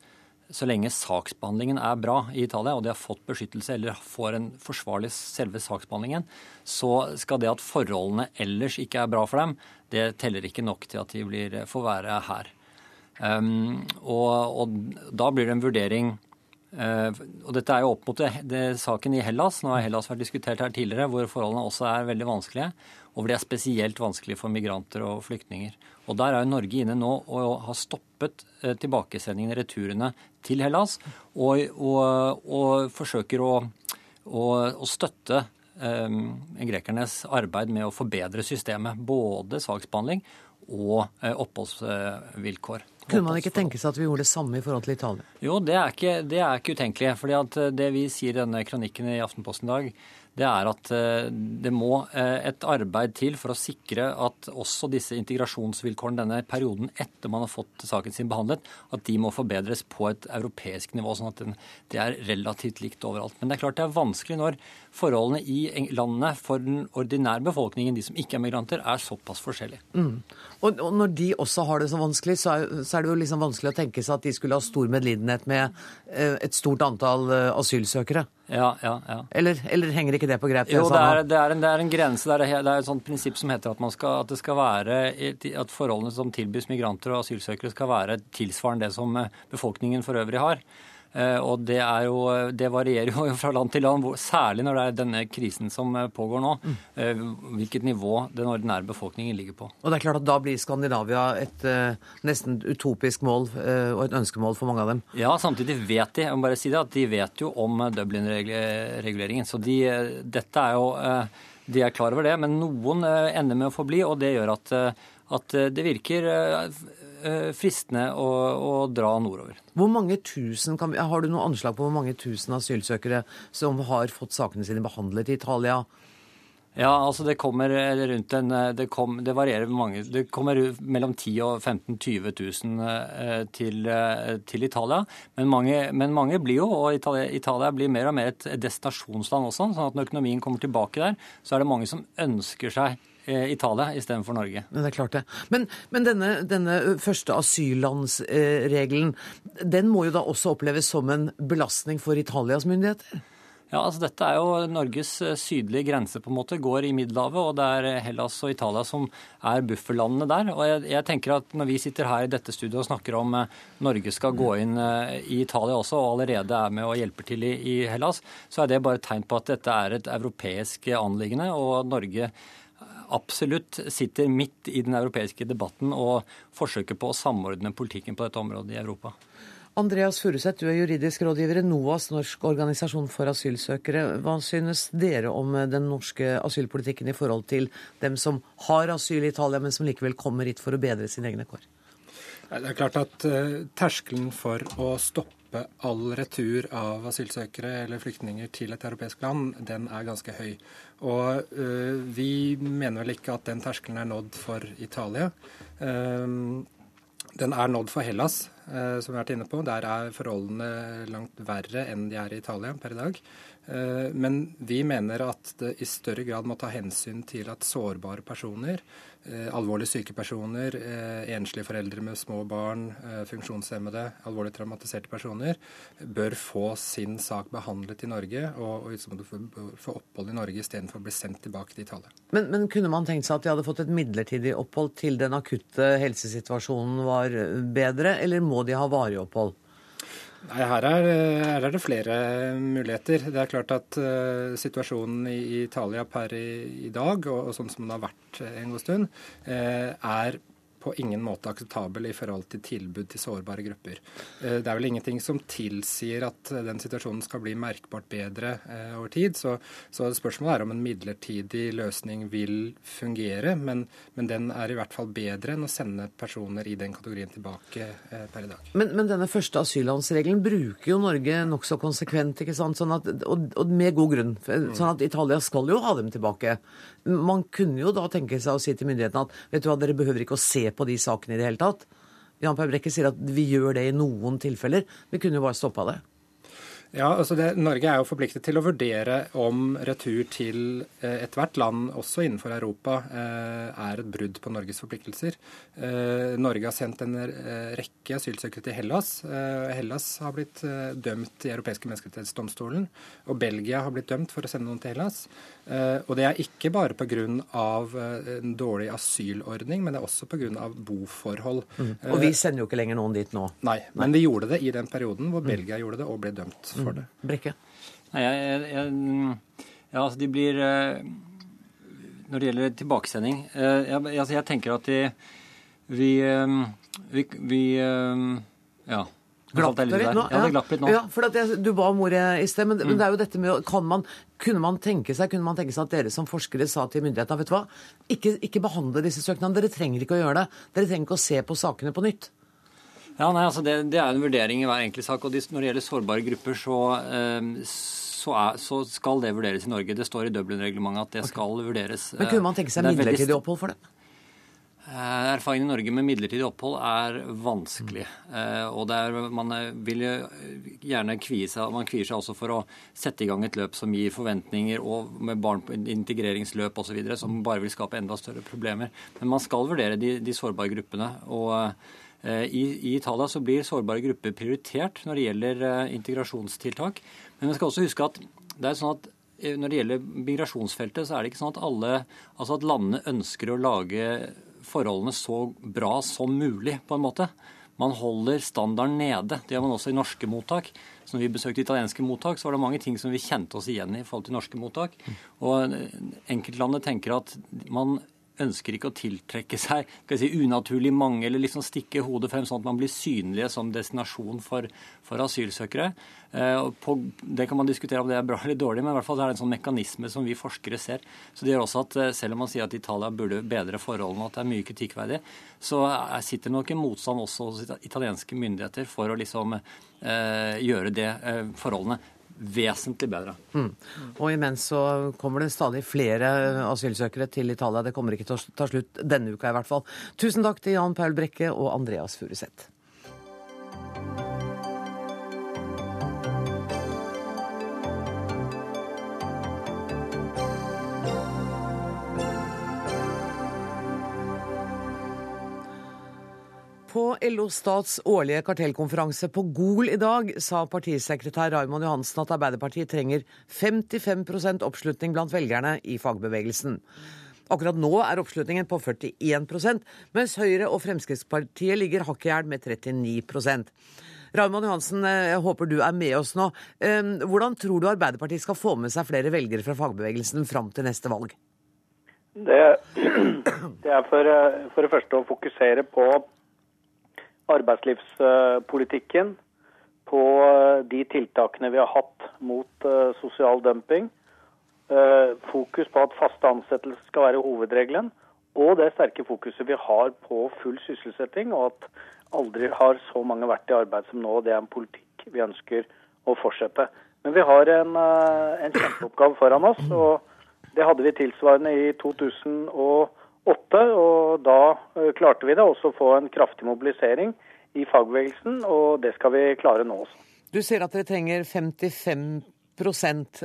så lenge saksbehandlingen er bra i Italia, og de har fått beskyttelse eller får en forsvarlig selve saksbehandlingen, så skal det at forholdene ellers ikke er bra for dem, det teller ikke nok til at de blir, får være her. Um, og, og, da blir det en vurdering uh, og Dette er jo opp mot det, det, saken i Hellas. Nå har Hellas vært diskutert her tidligere, hvor forholdene også er veldig vanskelige. Og hvor det er spesielt vanskelig for migranter og flyktninger. Og Der er jo Norge inne nå og har stoppet uh, tilbakesendingene, returene, til Hellas, og, og, og forsøker å, å, å støtte um, grekernes arbeid med å forbedre systemet. Både saksbehandling og eh, oppholdsvilkår. Kunne man ikke tenke seg at vi gjorde det samme i forhold til Italia? Jo, det er ikke, det er ikke utenkelig. fordi at det vi sier i denne kronikken i Aftenposten i dag, det er at eh, det må eh, et arbeid til for å sikre at også disse integrasjonsvilkårene denne perioden etter man har fått saken sin behandlet, at de må forbedres på et europeisk nivå, sånn at det er relativt likt overalt. Men det er klart det er vanskelig når forholdene i landene for den ordinære befolkningen, de som ikke er migranter, er såpass forskjellige. Mm. Og, og, når de også har det så vanskelig, så er, så er, det jo liksom vanskelig å tenke seg at de skulle ha stor medlidenhet med eh, et stort antall asylsøkere. Ja, ja, ja. Eller, eller, henger ikke det på grep? Jo, det er, det er, en, det er en, grense. Det er, det er et sånt prinsipp som heter at, skal, at, det skal være, at forholdene som tilbys migranter og asylsøkere skal være tilsvarende det som eh, befolkningen for øvrig har. Eh, og det, jo, det varierer jo <laughs> fra land til land, særlig når det er denne krisen som eh, pågår nå, mm. hvilket nivå den ordinære befolkningen ligger på. Og det er klart at Da blir Skandinavia et nesten utopisk mål og et ønskemål for mange av dem? Ja, samtidig vet de jeg må bare si det, at de vet jo om Dublin-reguleringen. Så de, dette er jo de er klar over det, men noen ender med å få bli, og det gjør at, at det virker Eh, fristende å, å, dra nordover. Hvor mange tusen, kan, Har du noe anslag på hvor mange tusen asylsøkere som har fått sakene sine behandlet i Italia? Ja, altså det kommer rundt en Det, kom, det varierer mange. Det kommer mellom 10 og 15 20 000 til, eh, til Italia. Men mange, men mange, blir jo, og Italia, Italia, blir mer og mer et destinasjonsland også. sånn at når økonomien kommer tilbake der, så er det mange som ønsker seg Eh, Italia istedenfor Norge. Men det er klart det. Men, men denne, denne, første asyllandsregelen, den må jo da også oppleves som en belastning for Italias myndigheter? Ja, altså Dette er jo Norges eh, sydlige grense, på en måte, går i Middelhavet. Og det er Hellas og Italia som er bufferlandene der. Og jeg, jeg, tenker at når vi sitter her i dette studioet og snakker om eh, Norge skal gå inn i Italia også, og allerede er med og hjelper til i, i Hellas, så er det bare et tegn på at dette er et europeisk anliggende. og Norge absolutt sitter midt i den europeiske debatten og forsøker på å samordne politikken på dette området i Europa. Andreas Furuseth, du er juridisk rådgiver i NOAS, Norsk organisasjon for asylsøkere. Hva synes dere om den norske asylpolitikken i forhold til dem som har asyl i Italia, men som likevel kommer hit for å bedre sine egne kår? Det er klart at uh, terskelen for å stoppe all retur av asylsøkere eller flyktninger til et europeisk land, den er ganske høy. Og uh, vi mener vel ikke at den terskelen er nådd for Italia. Uh, den er nådd for Hellas, uh, som vi har vært inne på. Der er forholdene langt verre enn de er i Italia per i dag. Men vi mener at det i større grad må ta hensyn til at sårbare personer Eh, alvorlig syke personer, eh, enslige foreldre med små barn, eh, funksjonshemmede, alvorlig traumatiserte personer, bør få sin sak behandlet i Norge og, og få opphold i Norge istedenfor å bli sendt tilbake til Italia. Men, men, kunne man tenkt seg at de hadde fått et midlertidig opphold til den akutte helsesituasjonen var bedre, eller må de ha varig opphold? Nei, her er, her er, det flere muligheter. Det er klart at uh, situasjonen i, Italia per i, i dag, og, og, sånn som den har vært en god stund, uh, er på ingen måte akseptabel i forhold til tilbud til sårbare grupper. Eh, det er vel ingenting som tilsier at den situasjonen skal bli merkbart bedre eh, over tid. Så, så spørsmålet er om en midlertidig løsning vil fungere. Men, men, den er i hvert fall bedre enn å sende personer i den kategorien tilbake eh, per i dag. Men, men denne første asyllandsregelen bruker jo Norge nokså konsekvent, ikke sant? Sånn at, og, og, med god grunn. Sånn at Italia skal jo ha dem tilbake. Man kunne jo da tenke seg å si til myndighetene at vet du hva, dere behøver ikke å se på de sakene i det hele tatt. Jan Per Brekke sier at vi gjør det i noen tilfeller. Vi kunne jo bare stoppa det. Ja, altså det, Norge er jo forpliktet til å vurdere om retur til eh, ethvert land, også innenfor Europa, eh, er et brudd på Norges forpliktelser. Eh, Norge har sendt en eh, rekke asylsøkere til Hellas. Eh, Hellas har blitt eh, dømt i Europeiske menneskerettighetsdomstolen, og Belgia har blitt dømt for å sende noen til Hellas. Og det er ikke bare pga. en dårlig asylordning, men det er også pga. boforhold. Mm. Og vi sender jo ikke lenger noen dit nå. Nei, men vi gjorde det i den perioden hvor mm. Belgia gjorde det og ble dømt for det. Mm. Brekke? Nei, jeg, jeg, ja, altså de blir eh, Når det gjelder tilbakesending eh, jeg, altså jeg tenker at de, vi, eh, vi, vi Ja. Glapp det litt nå? Ja, det glapp litt nå. Ja, for jeg, Du ba om ordet i sted, men, mm. men, det er jo dette med kan man, kunne, man tenke seg, kunne man tenke seg at dere som forskere sa til myndighetene vet du hva, ikke, ikke behandle disse søknadene. Dere trenger ikke å gjøre det. Dere trenger ikke å se på sakene på nytt. Ja, nei, altså det, det, er en vurdering i hver enkelt sak. og Når det gjelder sårbare grupper, så, ehm, så, er, så skal det vurderes i Norge. Det står i Dublin-reglementet at det okay. skal vurderes. Men Kunne man tenke seg midlertidig opphold for det? Eh, erfaringen i Norge med midlertidig opphold er vanskelig. Mm. Og er, man vil gjerne kvie seg, man kvier seg også for å sette i gang et løp som gir forventninger, og med barn på integreringsløp osv., som bare vil skape enda større problemer. Men man skal vurdere de, de sårbare gruppene. og Eh, I, I, Italia så blir sårbare grupper prioritert når det gjelder eh, integrasjonstiltak. Men vi skal også huske at det er sånn at eh, når det gjelder migrasjonsfeltet, så er det ikke sånn at alle, altså at landene ønsker å lage forholdene så bra som mulig, på en måte. man holder standarden nede. Det gjør man også i norske mottak. Så når vi besøkte italienske mottak, så var det mange ting som vi kjente oss igjen i i forhold til norske mottak. Og enkeltlandet tenker at man ønsker ikke å tiltrekke seg si, unaturlig mange eller liksom stikke hodet frem, sånn at man blir synlige som destinasjon for, for asylsøkere. Eh, på, det kan man diskutere om det er bra eller dårlig, men i hvert fall er det en sånn mekanisme som vi forskere ser. Så det gjør også at eh, selv om man sier at Italia burde bedre forholdene, og at det er mye kritikkverdig, så sitter nok en motstand også hos italienske myndigheter for å liksom eh, gjøre det eh, forholdene vesentlig bedre. Mm. Og imens så kommer det stadig flere asylsøkere til Italia. Det kommer ikke til å ta slutt denne uka i hvert fall. Tusen takk til Jan Paul Brekke og Andreas Furuseth. På LO Stats årlige kartellkonferanse på Gol i dag sa partisekretær Raymond Johansen at Arbeiderpartiet trenger 55% oppslutning blant velgerne i fagbevegelsen. Akkurat nå er oppslutningen på 41% mens Høyre og Fremskrittspartiet ligger hakk i hæl med 39% Raymond Johansen, jeg håper du er med oss nå. Hvordan tror du Arbeiderpartiet skal få med seg flere velgere fra fagbevegelsen fram til neste valg? Det, <clears throat> det er for, for det første å fokusere på arbeidslivspolitikken, på eh, de tiltakene vi har hatt mot eh, sosial dumping, eh, fokus på at faste ansettelser skal være hovedregelen, og det sterke fokuset vi har på full sysselsetting, og at aldri har så mange vært i arbeid som nå. Det er en politikk vi ønsker å fortsette. Men vi har en, en kjempeoppgave foran oss, og det hadde vi tilsvarende i 2008. Og da klarte vi det også å få en kraftig mobilisering i fagbevegelsen, og det skal vi klare nå også. Du ser at dere trenger 55%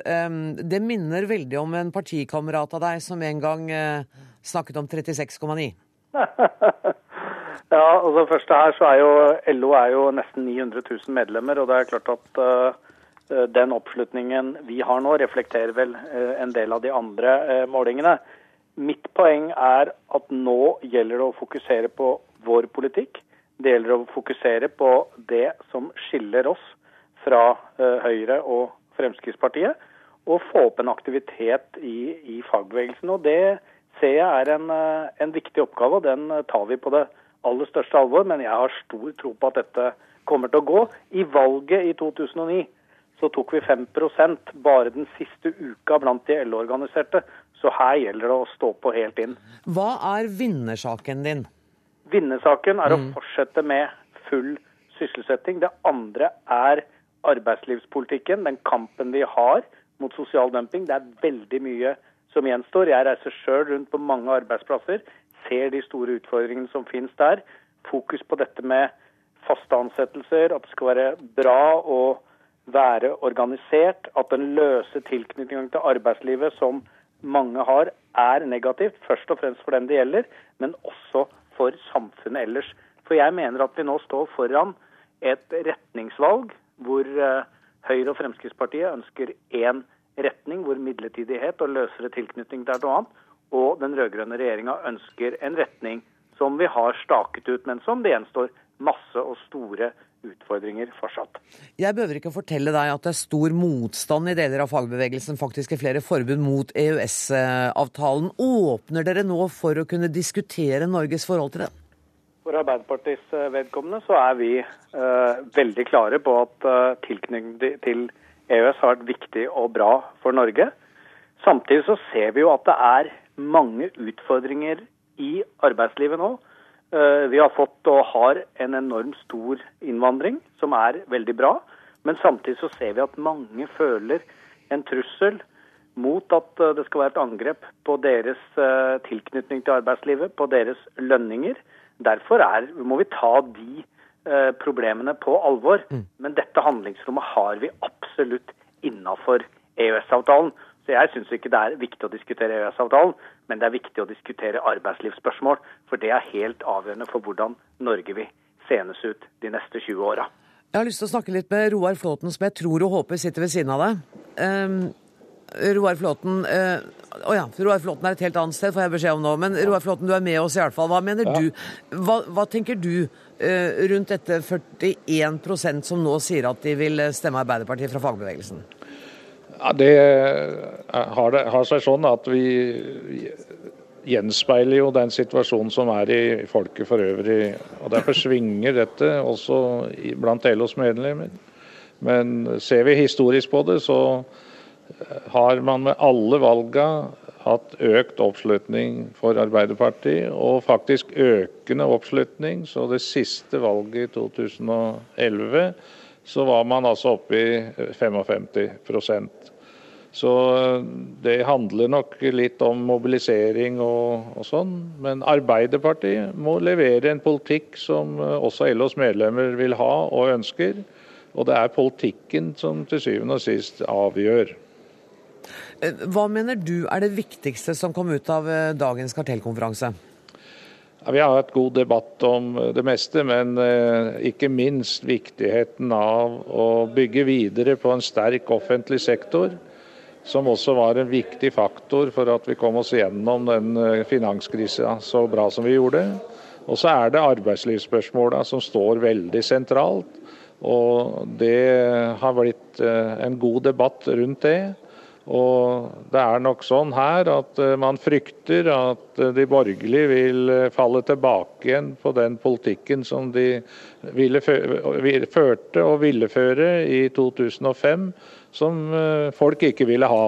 Det minner veldig om en partikamerat av deg som en gang eh, snakket om 36,9. <laughs> ja, altså først her så er jo LO er jo nesten 900 000 medlemmer, og det er klart at uh, den oppslutningen vi har nå, reflekterer vel uh, en del av de andre uh, målingene. Mitt poeng er at nå gjelder det å fokusere på vår politikk. Det gjelder å fokusere på det som skiller oss fra uh, Høyre og Fremskrittspartiet, og få opp en aktivitet i, i fagbevegelsen. Og Det ser jeg er en, uh, en, viktig oppgave, og den uh, tar vi på det aller største alvor. Men jeg har stor tro på at dette kommer til å gå. I valget i 2009 så tok vi 5% bare den siste uka blant de LO-organiserte. Så her gjelder det å stå på helt inn. Hva er vinnersaken din? Vinnersaken er å mm. fortsette med full sysselsetting. Det andre er arbeidslivspolitikken, den kampen vi har mot sosial dumping. Det er veldig mye som gjenstår. Jeg reiser sjøl rundt på mange arbeidsplasser, ser de store utfordringene som finnes der. Fokus på dette med faste ansettelser, at det skal være bra å være organisert, at den løse tilknytningen til arbeidslivet som mange har, er negativt. Først og fremst for den det gjelder, men også for samfunnet ellers. For jeg mener at vi nå står foran et retningsvalg hvor eh, Høyre og Fremskrittspartiet ønsker én retning, hvor midlertidighet og løsere tilknytning til noe annet, og den rød-grønne regjeringa ønsker en retning som vi har staket ut, men som det gjenstår masse og store utfordringer fortsatt. Jeg behøver ikke å fortelle deg at det er stor motstand i deler av fagbevegelsen, faktisk i flere forbund mot EØS-avtalen. Åpner dere nå for å kunne diskutere Norges forhold til den? For Arbeiderpartiets eh, vedkommende så er vi uh, veldig klare på at uh, tilknytning til EØS har vært viktig og bra for Norge. Samtidig så ser vi jo at det er mange utfordringer i arbeidslivet nå Eh, vi har fått og har en enormt stor innvandring, som er veldig bra. Men samtidig så ser vi at mange føler en trussel mot at eh, det skal være et angrep på deres eh, tilknytning til arbeidslivet, på deres lønninger. Derfor er, må vi ta de problemene på alvor. Mm. Men dette handlingsrommet har vi absolutt innafor EØS-avtalen. Så jeg syns ikke det er viktig å diskutere EØS-avtalen, men det er viktig å diskutere arbeidslivsspørsmål. For det er helt avgjørende for hvordan Norge vil senes ut de neste 20 åra. Jeg har lyst til å snakke litt med Roar Flåten, som jeg tror og håper sitter ved siden av deg. Um, Roar Flåten uh, oh ja, Roar Flåten er et helt annet sted, får jeg beskjed om nå. Men Roar Flåten, du er med oss i hvert fall. Hva mener ja. du? Hva, hva, tenker du uh, rundt dette 41% som nå sier at de vil stemme Arbeiderpartiet fra fagbevegelsen? Ja, Det har, det, har seg sånn at vi gjenspeiler jo den situasjonen som er i folket for øvrig. og Derfor svinger dette også blant LOs medlemmer. Men ser vi historisk på det, så har man med alle valga hatt økt oppslutning for Arbeiderpartiet, og faktisk økende oppslutning. Så det siste valget i 2011 så var man altså oppe i 55% Så det handler nok litt om mobilisering og, og sånn. Men Arbeiderpartiet må levere en politikk som også LOs medlemmer vil ha og ønsker. Og det er politikken som til syvende og sist avgjør. Eh, hva mener du er det viktigste som kom ut av eh, dagens kartellkonferanse? Vi har hatt god debatt om eh, det meste, men ikke minst viktigheten av å bygge videre på en sterk offentlig sektor. Som også var en viktig faktor for at vi kom oss gjennom den finanskrisa så bra som vi gjorde. Og så er det arbeidslivsspørsmåla som står veldig sentralt. Og det har blitt en god debatt rundt det. Og det er nok sånn her at eh, man frykter at eh, de borgerlige vil eh, falle tilbake igjen på den politikken som de førte og ville føre i 2005, som folk ikke ville ha.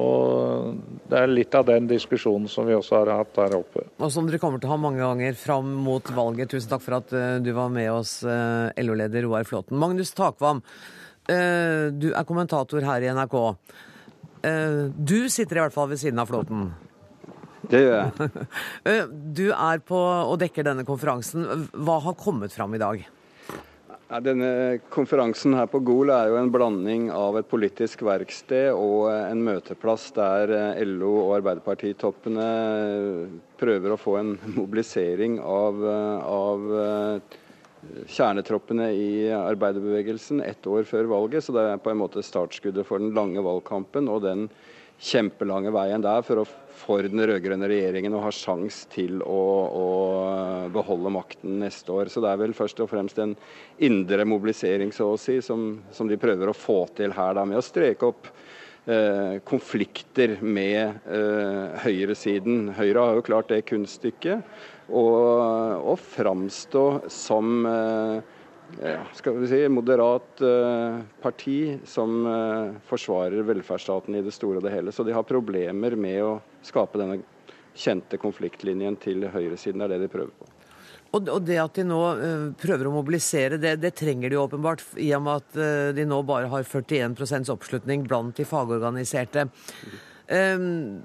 Og Det er litt av den diskusjonen som vi også har hatt her oppe. Og som dere kommer til å ha mange ganger fram mot valget. Tusen takk for at du var med oss, LO-leder Roar Flåten. Magnus Takvam, du er kommentator her i NRK. Eh, du sitter i hvert fall ved siden av Flåten. Det gjør jeg. <laughs> Eh, du er på og dekker denne konferansen. Hva har kommet fram i dag? Denne konferansen her på Gol er jo en blanding av et politisk verksted og en møteplass der eh, LO og Arbeiderpartitoppene prøver å få en mobilisering av, av kjernetroppene i arbeiderbevegelsen ett år før valget. Så det er på en måte startskuddet for den lange valgkampen og den kjempelange veien der for, å, for den rød-grønne regjeringen å ha sjans til å, å, beholde makten neste år. Så det er vel først og fremst en indre mobilisering så å si, som, som de prøver å få til her da, med å streke opp eh, konflikter med eh, høyresiden. Høyre har jo klart det kunststykket og, og framstå som eh, ja, skal vi si, moderat eh, parti som eh, forsvarer velferdsstaten i det store og det hele. Så de har problemer med å skape denne kjente konfliktlinjen til høyresiden. Det er det de prøver på. Og, det at de nå prøver å mobilisere, det, det, trenger de åpenbart, i og med at de nå bare har 41 oppslutning blant de fagorganiserte. Um,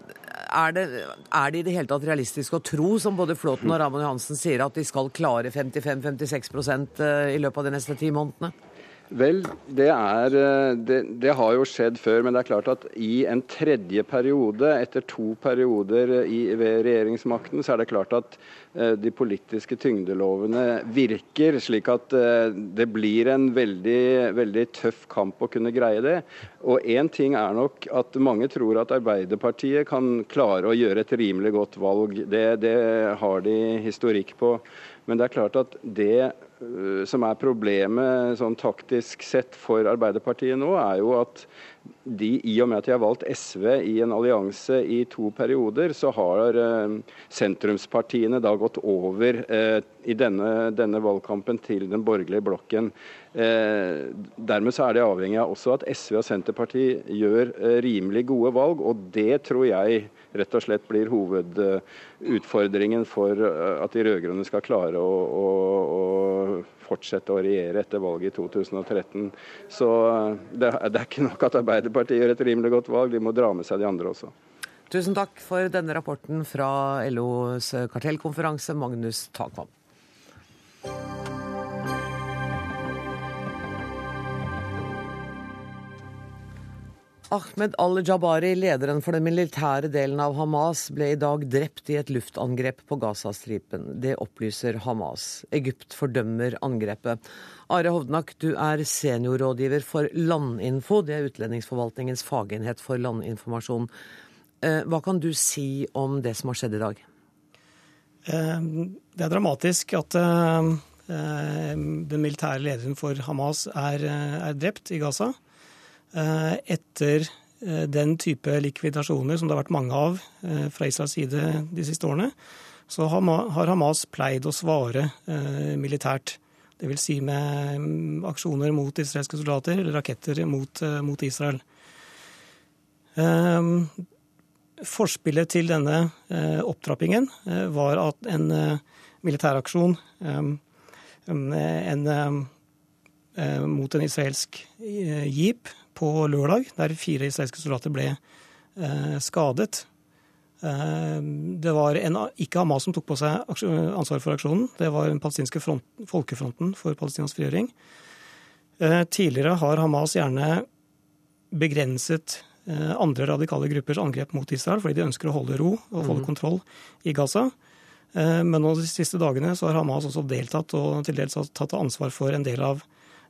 er det, er det, i det hele tatt realistisk å tro, som både Flåten og Ramon Johansen sier, at de skal klare 55-56 eh, i løpet av de neste ti månedene? Vel, det, er, eh, det, det, har jo skjedd før, men det er klart at i en tredje periode, etter to perioder i, ved regjeringsmakten, så er det klart at uh, de politiske tyngdelovene virker, slik at uh, det blir en veldig, veldig tøff kamp å kunne greie det. Og én ting er nok at mange tror at Arbeiderpartiet kan klare å gjøre et rimelig godt valg. Det, det har de historikk på. Men det er klart at det Eh, som er problemet sånn taktisk sett for Arbeiderpartiet nå, er jo at de, i og med at de har valgt SV i en allianse i to perioder, så har eh, sentrumspartiene da gått over eh, i denne, denne, valgkampen til den borgerlige blokken. Eh, dermed så er det avhengig av også at SV og Senterpartiet gjør eh, rimelig gode valg, og det tror jeg rett og slett blir hovedutfordringen for eh, at de rød-grønne skal klare å, å, å fortsette å regjere etter valget i 2013. Så eh, det, det er ikke nok at Arbeiderpartiet gjør et rimelig godt valg, de må dra med seg de andre også. Tusen takk for denne rapporten fra LOs kartellkonferanse, Magnus Takvam. Ahmed al-Jabari, lederen for den militære delen av Hamas, ble i dag drept i et luftangrep på Gazastripen. Det opplyser Hamas. Egypt fordømmer angrepet. Are Hovnak, du er seniorrådgiver for Landinfo. Det er utlendingsforvaltningens fagenhet for landinformasjon. Eh, hva kan du si om det som har skjedd i dag? Eh, det er dramatisk at eh, den militære lederen for Hamas er, er drept i Gaza. Etter den type likvidasjoner som det har vært mange av fra Israels side de siste årene, så har Hamas pleid å svare militært. Dvs. Si med mm, aksjoner mot israelske soldater eller raketter mot, eh, mot Israel. Um, forspillet til denne opptrappingen var at en militæraksjon um, en, mot en israelsk jeep på lørdag, der fire israelske soldater ble skadet, Eh, det var en, ikke Hamas som tok på seg ansvaret for aksjonen. Det var den palestinske front, folkefronten for Palestinas frigjøring. Eh, tidligere har Hamas gjerne begrenset eh, andre radikale gruppers angrep mot Israel fordi de ønsker å holde ro og holde mm. kontroll i Gaza. Men nå de siste dagene så har Hamas også deltatt og til dels tatt ansvar for en del av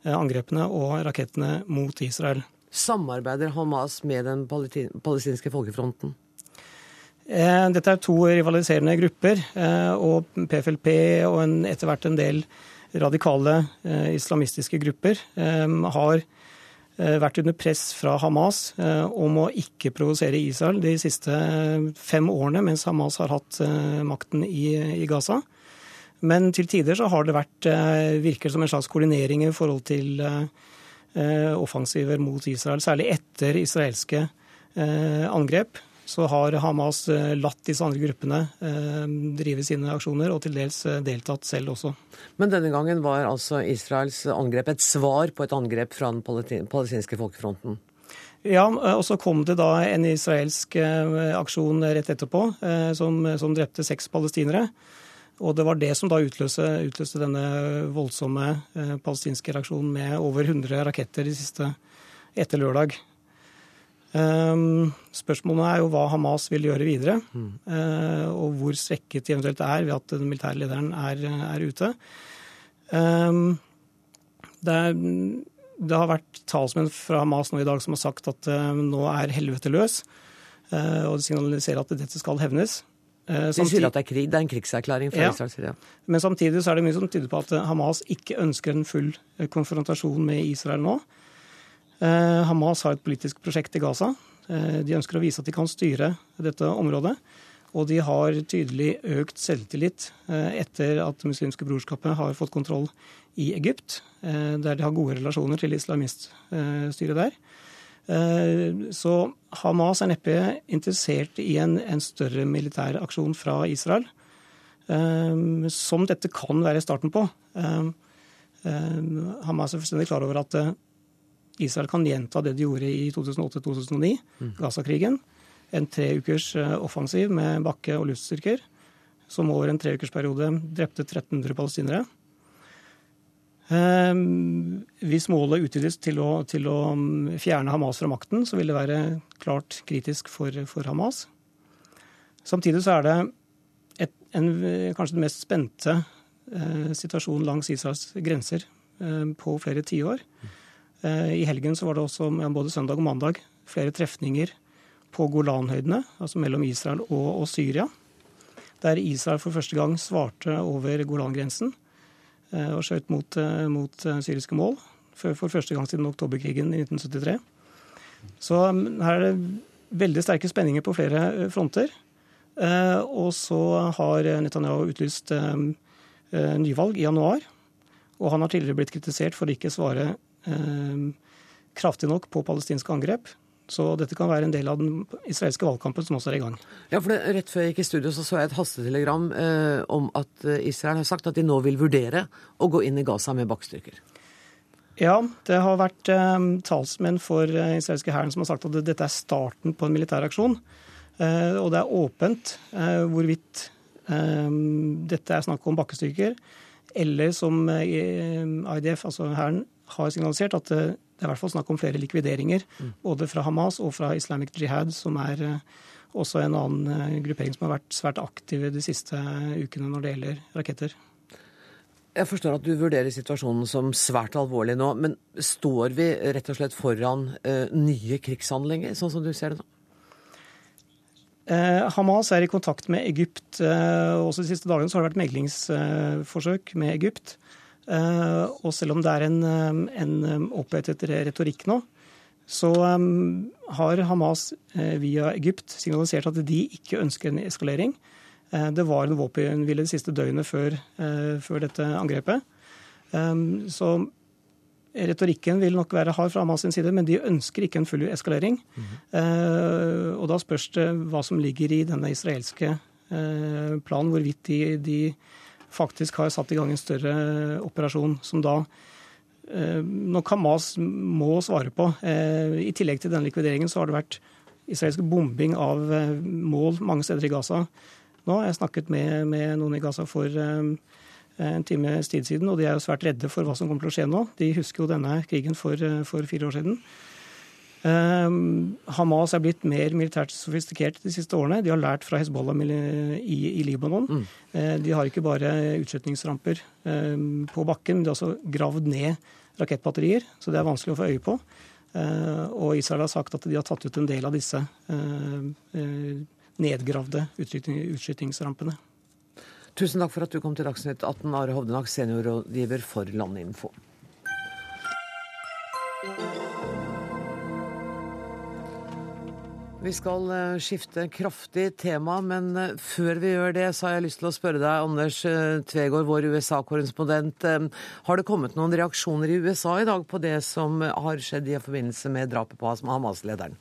angrepene og rakettene mot Israel. Samarbeider Hamas med den palestinske folkefronten? Eh, dette er to rivaliserende grupper, eh, og PFLP og en, etter hvert en del radikale eh, islamistiske grupper har vært under press fra Hamas om å ikke provosere Israel de siste fem årene, mens Hamas har hatt makten i, i Gaza. Men til tider så har det vært, virker som en slags koordinering i forhold til offensiver mot Israel, særlig etter israelske angrep så har Hamas eh, latt disse andre gruppene eh, drive sine aksjoner, og til dels eh, deltatt selv også. Men denne gangen var altså Israels angrep et svar på et angrep fra den palestinske folkefronten? Ja, og så kom det da en israelsk aksjon rett etterpå som, som drepte seks palestinere. Og det var det som da utløste, utløste denne voldsomme palestinske reaksjonen med over 100 raketter de siste etter lørdag. Um, spørsmålet er jo hva Hamas vil gjøre videre, mm. og hvor svekket de eventuelt er ved at den militære lederen er, er ute. Um, det, er, det, har vært talsmenn fra Hamas nå i dag som har sagt at uh, nå er helvete løs, uh, og de signaliserer at dette skal hevnes. De sier at det er krig, det er en krigserklæring fra ja. Israel. Ja. Men samtidig så er det mye som tyder på at Hamas ikke ønsker en full konfrontasjon med Israel nå. Eh, Hamas har et politisk prosjekt i Gaza. Eh, de ønsker å vise at de kan styre dette området. Og de har tydelig økt selvtillit eh, etter at muslimske brorskapet har fått kontroll i Egypt, der de har gode relasjoner til islamiststyret der. Så Hamas er neppe interessert i en, en større militær aksjon fra Israel, som dette kan være starten på. Hamas er fullstendig klar over at Israel kan gjenta det de gjorde i 2008-2009, mm. Gaza-krigen. En tre ukers eh, offensiv med bakke- og luftstyrker, som over en treukersperiode drepte 1300 palestinere. Ehm, hvis målet utvides til å, til å, mm, fjerne Hamas fra makten, så vil det være klart kritisk for, for Hamas. Samtidig så er det et, en, kanskje den mest spente eh, situasjonen langs Israels grenser eh, på flere tiår. Eh, I helgen så var det også både søndag og mandag flere trefninger på Golanhøydene, altså mellom Israel og, og Syria. Der Israel for første gang svarte over Golangrensen og skjøt mot, eh, mot syriske mål. For, for, første gang siden oktoberkrigen i 1973. Så mm, her er det veldig sterke spenninger på flere fronter. Og så har Netanyahu utlyst nyvalg i januar. Og han har tidligere blitt kritisert for å ikke svare Eh, kraftig nok på palestinske angrep. Så dette kan være en del av den israelske valgkampen som også er i gang. Ja, for det, Rett før jeg gikk i studio så så jeg et hastetelegram eh, om at eh, Israel har sagt at de nå vil vurdere å gå inn i Gaza med bakkestyrker. Ja, det har vært eh, talsmenn for eh, israelske hæren som har sagt at dette er starten på en militæraksjon. Eh, og det er åpent hvorvidt dette er snakk om bakkestyrker, eller som IDF, altså hæren, har signalisert at det er i hvert fall snakk om flere likvideringer. Både fra Hamas og fra Islamic Jihad, som er også en annen gruppering som har vært svært aktiv de siste ukene når det gjelder raketter. Jeg forstår at du vurderer situasjonen som svært alvorlig nå, men står vi rett og slett foran nye krigshandlinger, sånn som du ser det nå? Eh, Hamas er i kontakt med Egypt. Eh, også De siste dagene så har det vært meglingsforsøk med Egypt. Eh, og selv om det er en, eh, en opphetet retorikk nå, så har Hamas eh, via Egypt signalisert at de ikke ønsker en eskalering. Eh, det var en våpenhvile det siste døgnet før, eh, før dette angrepet. Så retorikken vil nok være hard fra Hamas sin side, men de ønsker ikke en full eskalering. Mm -hmm. Og da spørs det hva som ligger i denne israelske planen, hvorvidt de, de, faktisk har satt i gang en større operasjon, som da nok Hamas må svare på. I tillegg til denne likvideringen så har det vært israelsk bombing av mål mange steder i Gaza nå. har Jeg snakket med, med noen i Gaza for en times tid siden, og de er jo svært redde for hva som kommer til å skje nå. De husker jo denne krigen for, eh, for fire år siden. Um, Hamas er blitt mer militært sofistikert de siste årene. De har lært fra Hezbollah i, i Libanon. Mm. Uh, de har ikke bare utskjetningsramper um, på bakken, men de har også gravd ned rakettbatterier, så det er vanskelig å få øye på. Uh, og Israel har sagt at de har tatt ut en del av disse uh, nedgravde utskytingsrampene. Tusen takk for at du kom til Dagsnytt 18, Are Hovdenak, seniorrådgiver for Landinfo. Vi skal eh, skifte kraftig tema, men eh, før vi gjør det, så har jeg lyst til å spørre deg, Anders eh, Tvegård, vår USA-korrespondent. Har det kommet noen reaksjoner i USA i dag på det som har skjedd i forbindelse med drapet på Hamas-lederen?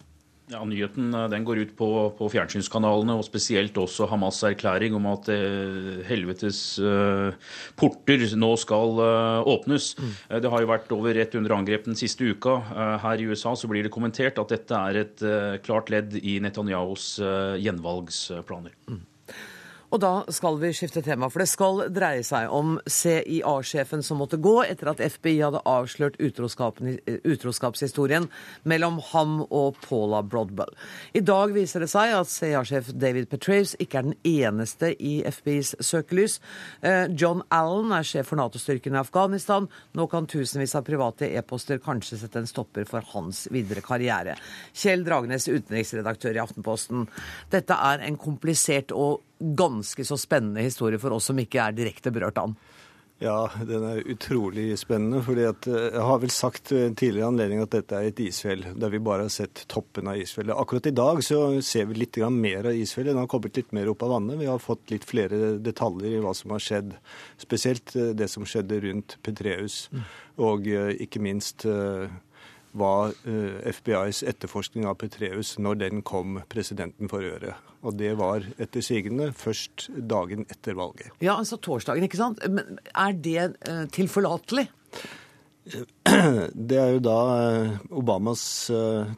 Ja, Nyheten eh, den går ut på, på, fjernsynskanalene, og spesielt også Hamas' erklæring om at eh, helvetes eh, porter nå skal eh, åpnes. Mm. Det har jo vært over 100 angrep den siste uka. Eh, her i USA så blir det kommentert at dette er et klart ledd i Netanyahus gjenvalgsplaner. Mm. Og da skal vi skifte tema, for det skal dreie seg om CIA-sjefen som måtte gå etter at FBI hadde avslørt utroskapshistorien mellom ham og Paula Brodwell. I dag viser det seg at CIA-sjef David Petraeus ikke er den eneste i FBIs søkelys. Eh, John Allen er sjef for Nato-styrken i Afghanistan. Nå kan tusenvis av private e-poster kanskje sette en stopper for hans videre karriere. Kjell Dragenes, utenriksredaktør i Aftenposten. Dette er en komplisert og ganske så spennende historie for oss som ikke er direkte berørt av den. Ja, den er utrolig spennende. fordi at eh, Jeg har vel sagt tidligere anledning at dette er et isfjell, der vi bare har sett toppen av isfjellet. Akkurat i dag så ser vi litt mer av isfjellet. Den har kommet litt mer opp av vannet. Vi har fått litt flere detaljer i hva som har skjedd. Spesielt eh, det som skjedde rundt Petreus, mm. og eh, ikke minst var eh, FBIs etterforskning av Petreus når den kom presidenten for øre. Og det var etter sigende først dagen etter valget. Ja, altså torsdagen, ikke sant. Men er det eh, tilforlatelig? <clears throat> Det er jo da eh, Obamas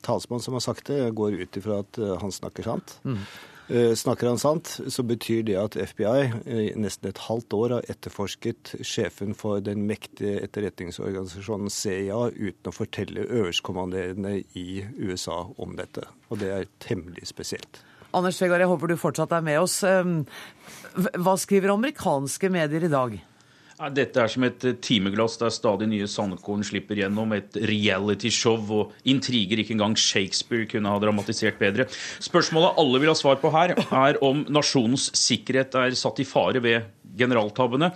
talsmann som har sagt det. Jeg går ut ifra at han snakker sant. Mm. Eh, snakker han sant, så betyr det at FBI i nesten et halvt år har etterforsket sjefen for den mektige etterretningsorganisasjonen CIA uten å fortelle øverstkommanderende i USA om dette. Og det er temmelig spesielt. Anders Vegard, jeg håper du fortsatt er med oss. Ehm, hva skriver amerikanske medier i dag? Dette er som et eh, timeglass der stadig nye sandkorn slipper gjennom. Et realityshow og intriger ikke engang Shakespeare kunne ha dramatisert bedre. Spørsmålet alle vil ha svar på her, er om nasjonens sikkerhet er satt i fare ved generaltabbene.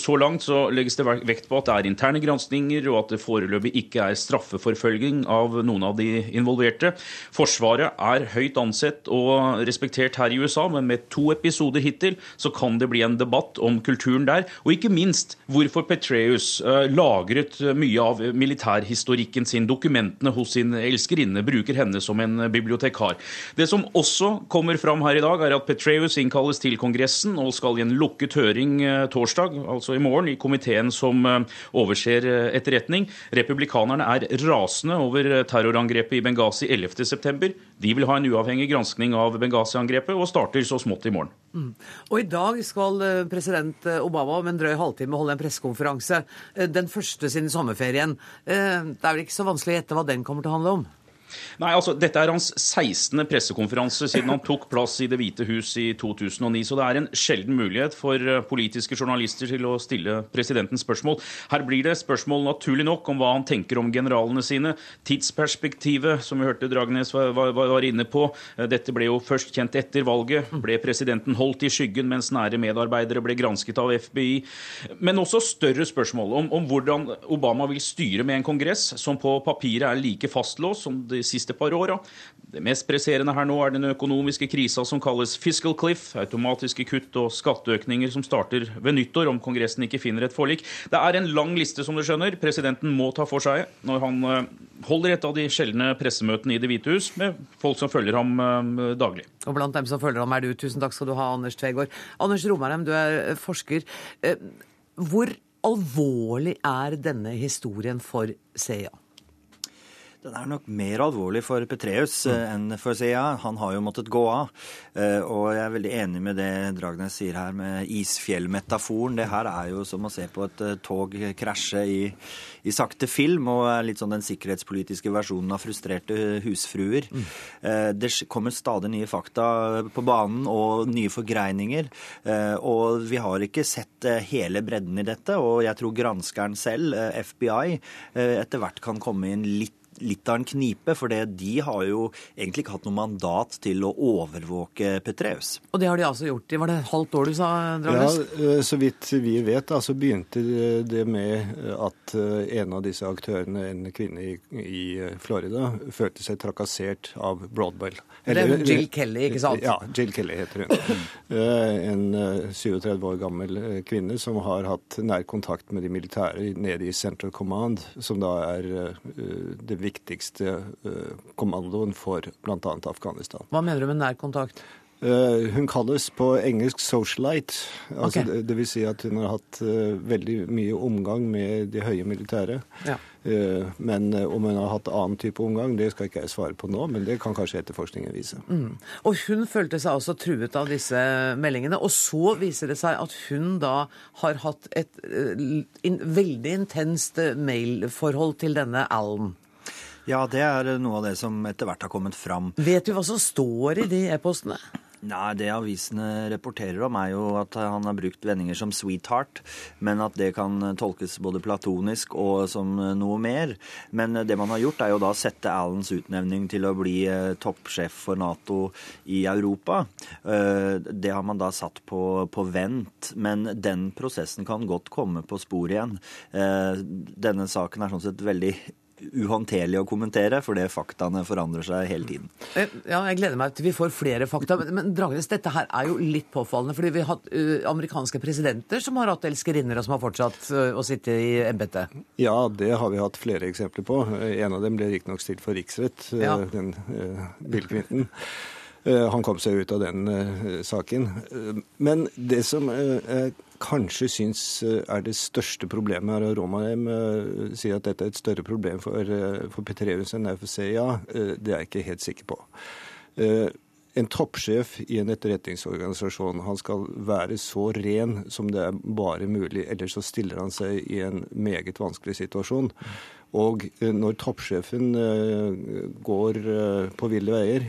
Så langt så legges det vekt på at det er interne granskninger, og at det foreløpig ikke er straffeforfølging av noen av de involverte. Forsvaret er høyt ansett og respektert her i USA, men med to episoder hittil så kan det bli en debatt om kulturen der. Og ikke minst hvorfor Petreus uh, lagret mye av militærhistorikken sin, dokumentene hos sin elskerinne, bruker henne som en bibliotekar. Det som også kommer fram her i dag, er at Petreus innkalles til Kongressen og skal i en lukket høre høring eh, torsdag, altså i morgen, i komiteen som eh, overser etterretning. Republikanerne er rasende over terrorangrepet i Benghazi 11.9. De vil ha en uavhengig granskning av Benghazi-angrepet, og starter så smått i morgen. Mm. Og I dag skal president Obama om en drøy halvtime holde en pressekonferanse. Den første siden sommerferien. Det er vel ikke så vanskelig å gjette hva den kommer til å handle om? Nei, altså, Dette er hans 16. pressekonferanse siden han tok plass i Det hvite hus i 2009. Så det er en sjelden mulighet for eh, politiske journalister til å stille presidenten spørsmål. Her blir det spørsmål naturlig nok om hva han tenker om generalene sine. Tidsperspektivet, som vi hørte Dragnes var, var, var inne på. Eh, dette ble jo først kjent etter valget. Ble presidenten holdt i skyggen mens nære medarbeidere ble gransket av FBI? Men også større spørsmål om, om hvordan Obama vil styre med en kongress som på papiret er like fastlåst som de siste par åra. Det mest presserende her nå er den økonomiske krisa som kalles fiscal cliff, automatiske kutt og skatteøkninger som starter ved nyttår om Kongressen ikke finner et forlik. Det er en lang liste, som du skjønner. Presidenten må ta for seg når han eh, holder et av de sjeldne pressemøtene i Det hvite hus med folk som følger ham eh, daglig. Og blant dem som følger ham er du. Tusen takk skal du ha, Anders Tvegård. Anders Romarheim, du er eh, forsker. Hvor alvorlig er denne historien for CIA? Den er nok mer alvorlig for Petreus mm. Eh, enn for CIA. Han har jo måttet gå av. Eh, og jeg er veldig enig med det Dragnes sier her med isfjellmetaforen. Det her er jo som å se på et eh, tog krasje i, i sakte film, og er litt sånn den sikkerhetspolitiske versjonen av frustrerte husfruer. Mm. Det kommer stadig nye fakta på banen og nye forgreininger. Og vi har ikke sett hele bredden i dette, og jeg tror granskeren selv, FBI, etter hvert kan komme inn litt litt av en knipe, for de har jo egentlig ikke hatt noe mandat til å overvåke Petreus. Og det har de altså gjort. i Var det et halvt år du sa, Dragnes? Ja, eh, så vidt vi vet, altså begynte det med at eh, en av disse aktørene, en kvinne i, i Florida, følte seg trakassert av Broadwell. Eller, Jill Kelly, ikke sant? Ja, Jill Kelly heter hun. Eh, en 37 år gammel kvinne som har hatt nær kontakt med de militære nede i Central Command, som da er det viktigste eh, kommandoen for bl.a. Afghanistan. Hva mener du med nær kontakt? Eh, hun kalles på engelsk 'socialite'. Altså, okay. vil si at hun har hatt veldig mye omgang med de høye militære. Ja. Uh, men uh, om hun har hatt annen type omgang, det skal ikke jeg svare på nå, men det kan kanskje etterforskningen vise. Mm. Og hun følte seg altså truet av disse meldingene. Og så viser det seg at hun da har hatt et in, veldig intenst mailforhold til denne Allen. Ja, det er noe av det som etter hvert har kommet fram. Vet du hva som står i de e-postene? Nei, Det avisene rapporterer om, er jo at han har brukt vendinger som 'sweetheart', men at det kan tolkes både platonisk og som noe mer. Men det man har gjort, er jo da å sette Allens utnevning til å bli eh, toppsjef for Nato i Europa. Eh, det har man da satt på, på vent, men den prosessen kan godt komme på sporet igjen. Eh, denne saken er sånn sett veldig uhåndterlig å kommentere, for det faktaene forandrer seg hele tiden. Eh, ja, jeg gleder meg til vi får flere fakta. Men, men Dragnes, dette her er jo litt påfallende. fordi vi har hatt uh, amerikanske presidenter som har hatt elskerinner, og som har fortsatt uh, å sitte i embetet. Ja, det har vi hatt flere eksempler på. En av dem ble riktignok stilt for riksrett, ja. den Bill Clinton. Han kom seg ut av den saken. Men det som er kanskje syns eh, er det største problemet her. og Romarheim uh, sier at dette er et større problem for, uh, for Petreus enn FCA. Ja, det er jeg ikke helt sikker på. En toppsjef i en etterretningsorganisasjon han skal være så ren som det er bare mulig, ellers så stiller han seg i en meget vanskelig situasjon. Og når toppsjefen går på ville veier,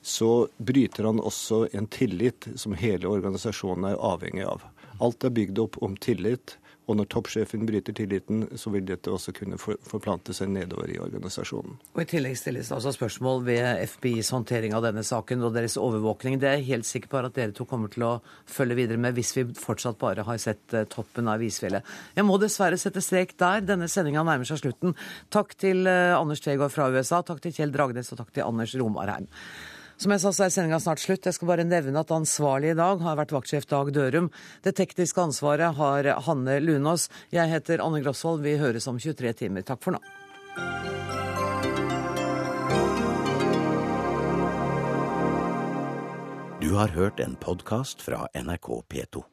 så bryter han også en tillit som hele organisasjonen er avhengig av. Alt er bygd opp om tillit. Og når toppsjefen bryter tilliten, så vil dette også kunne forplante seg nedover i organisasjonen. Og I tillegg stilles det altså spørsmål ved FBIs håndtering av denne saken og deres overvåkning. Det er jeg helt sikker på at dere to kommer til å følge videre med hvis vi fortsatt bare har sett eh, toppen av isfjellet. Jeg må dessverre sette strek der. Denne sendinga nærmer seg slutten. Takk til eh, Anders Tvegård fra USA, takk til Kjell Dragnes og takk til Anders Romarheim. Som jeg sa, så er sendinga snart slutt. Jeg skal bare nevne at ansvarlig i dag har vært vaktsjef Dag Dørum. Det tekniske ansvaret har Hanne Lunås. Jeg heter Anne Grosvold. Vi høres om 23 timer. Takk for nå. Du har hørt en podkast fra NRK P2.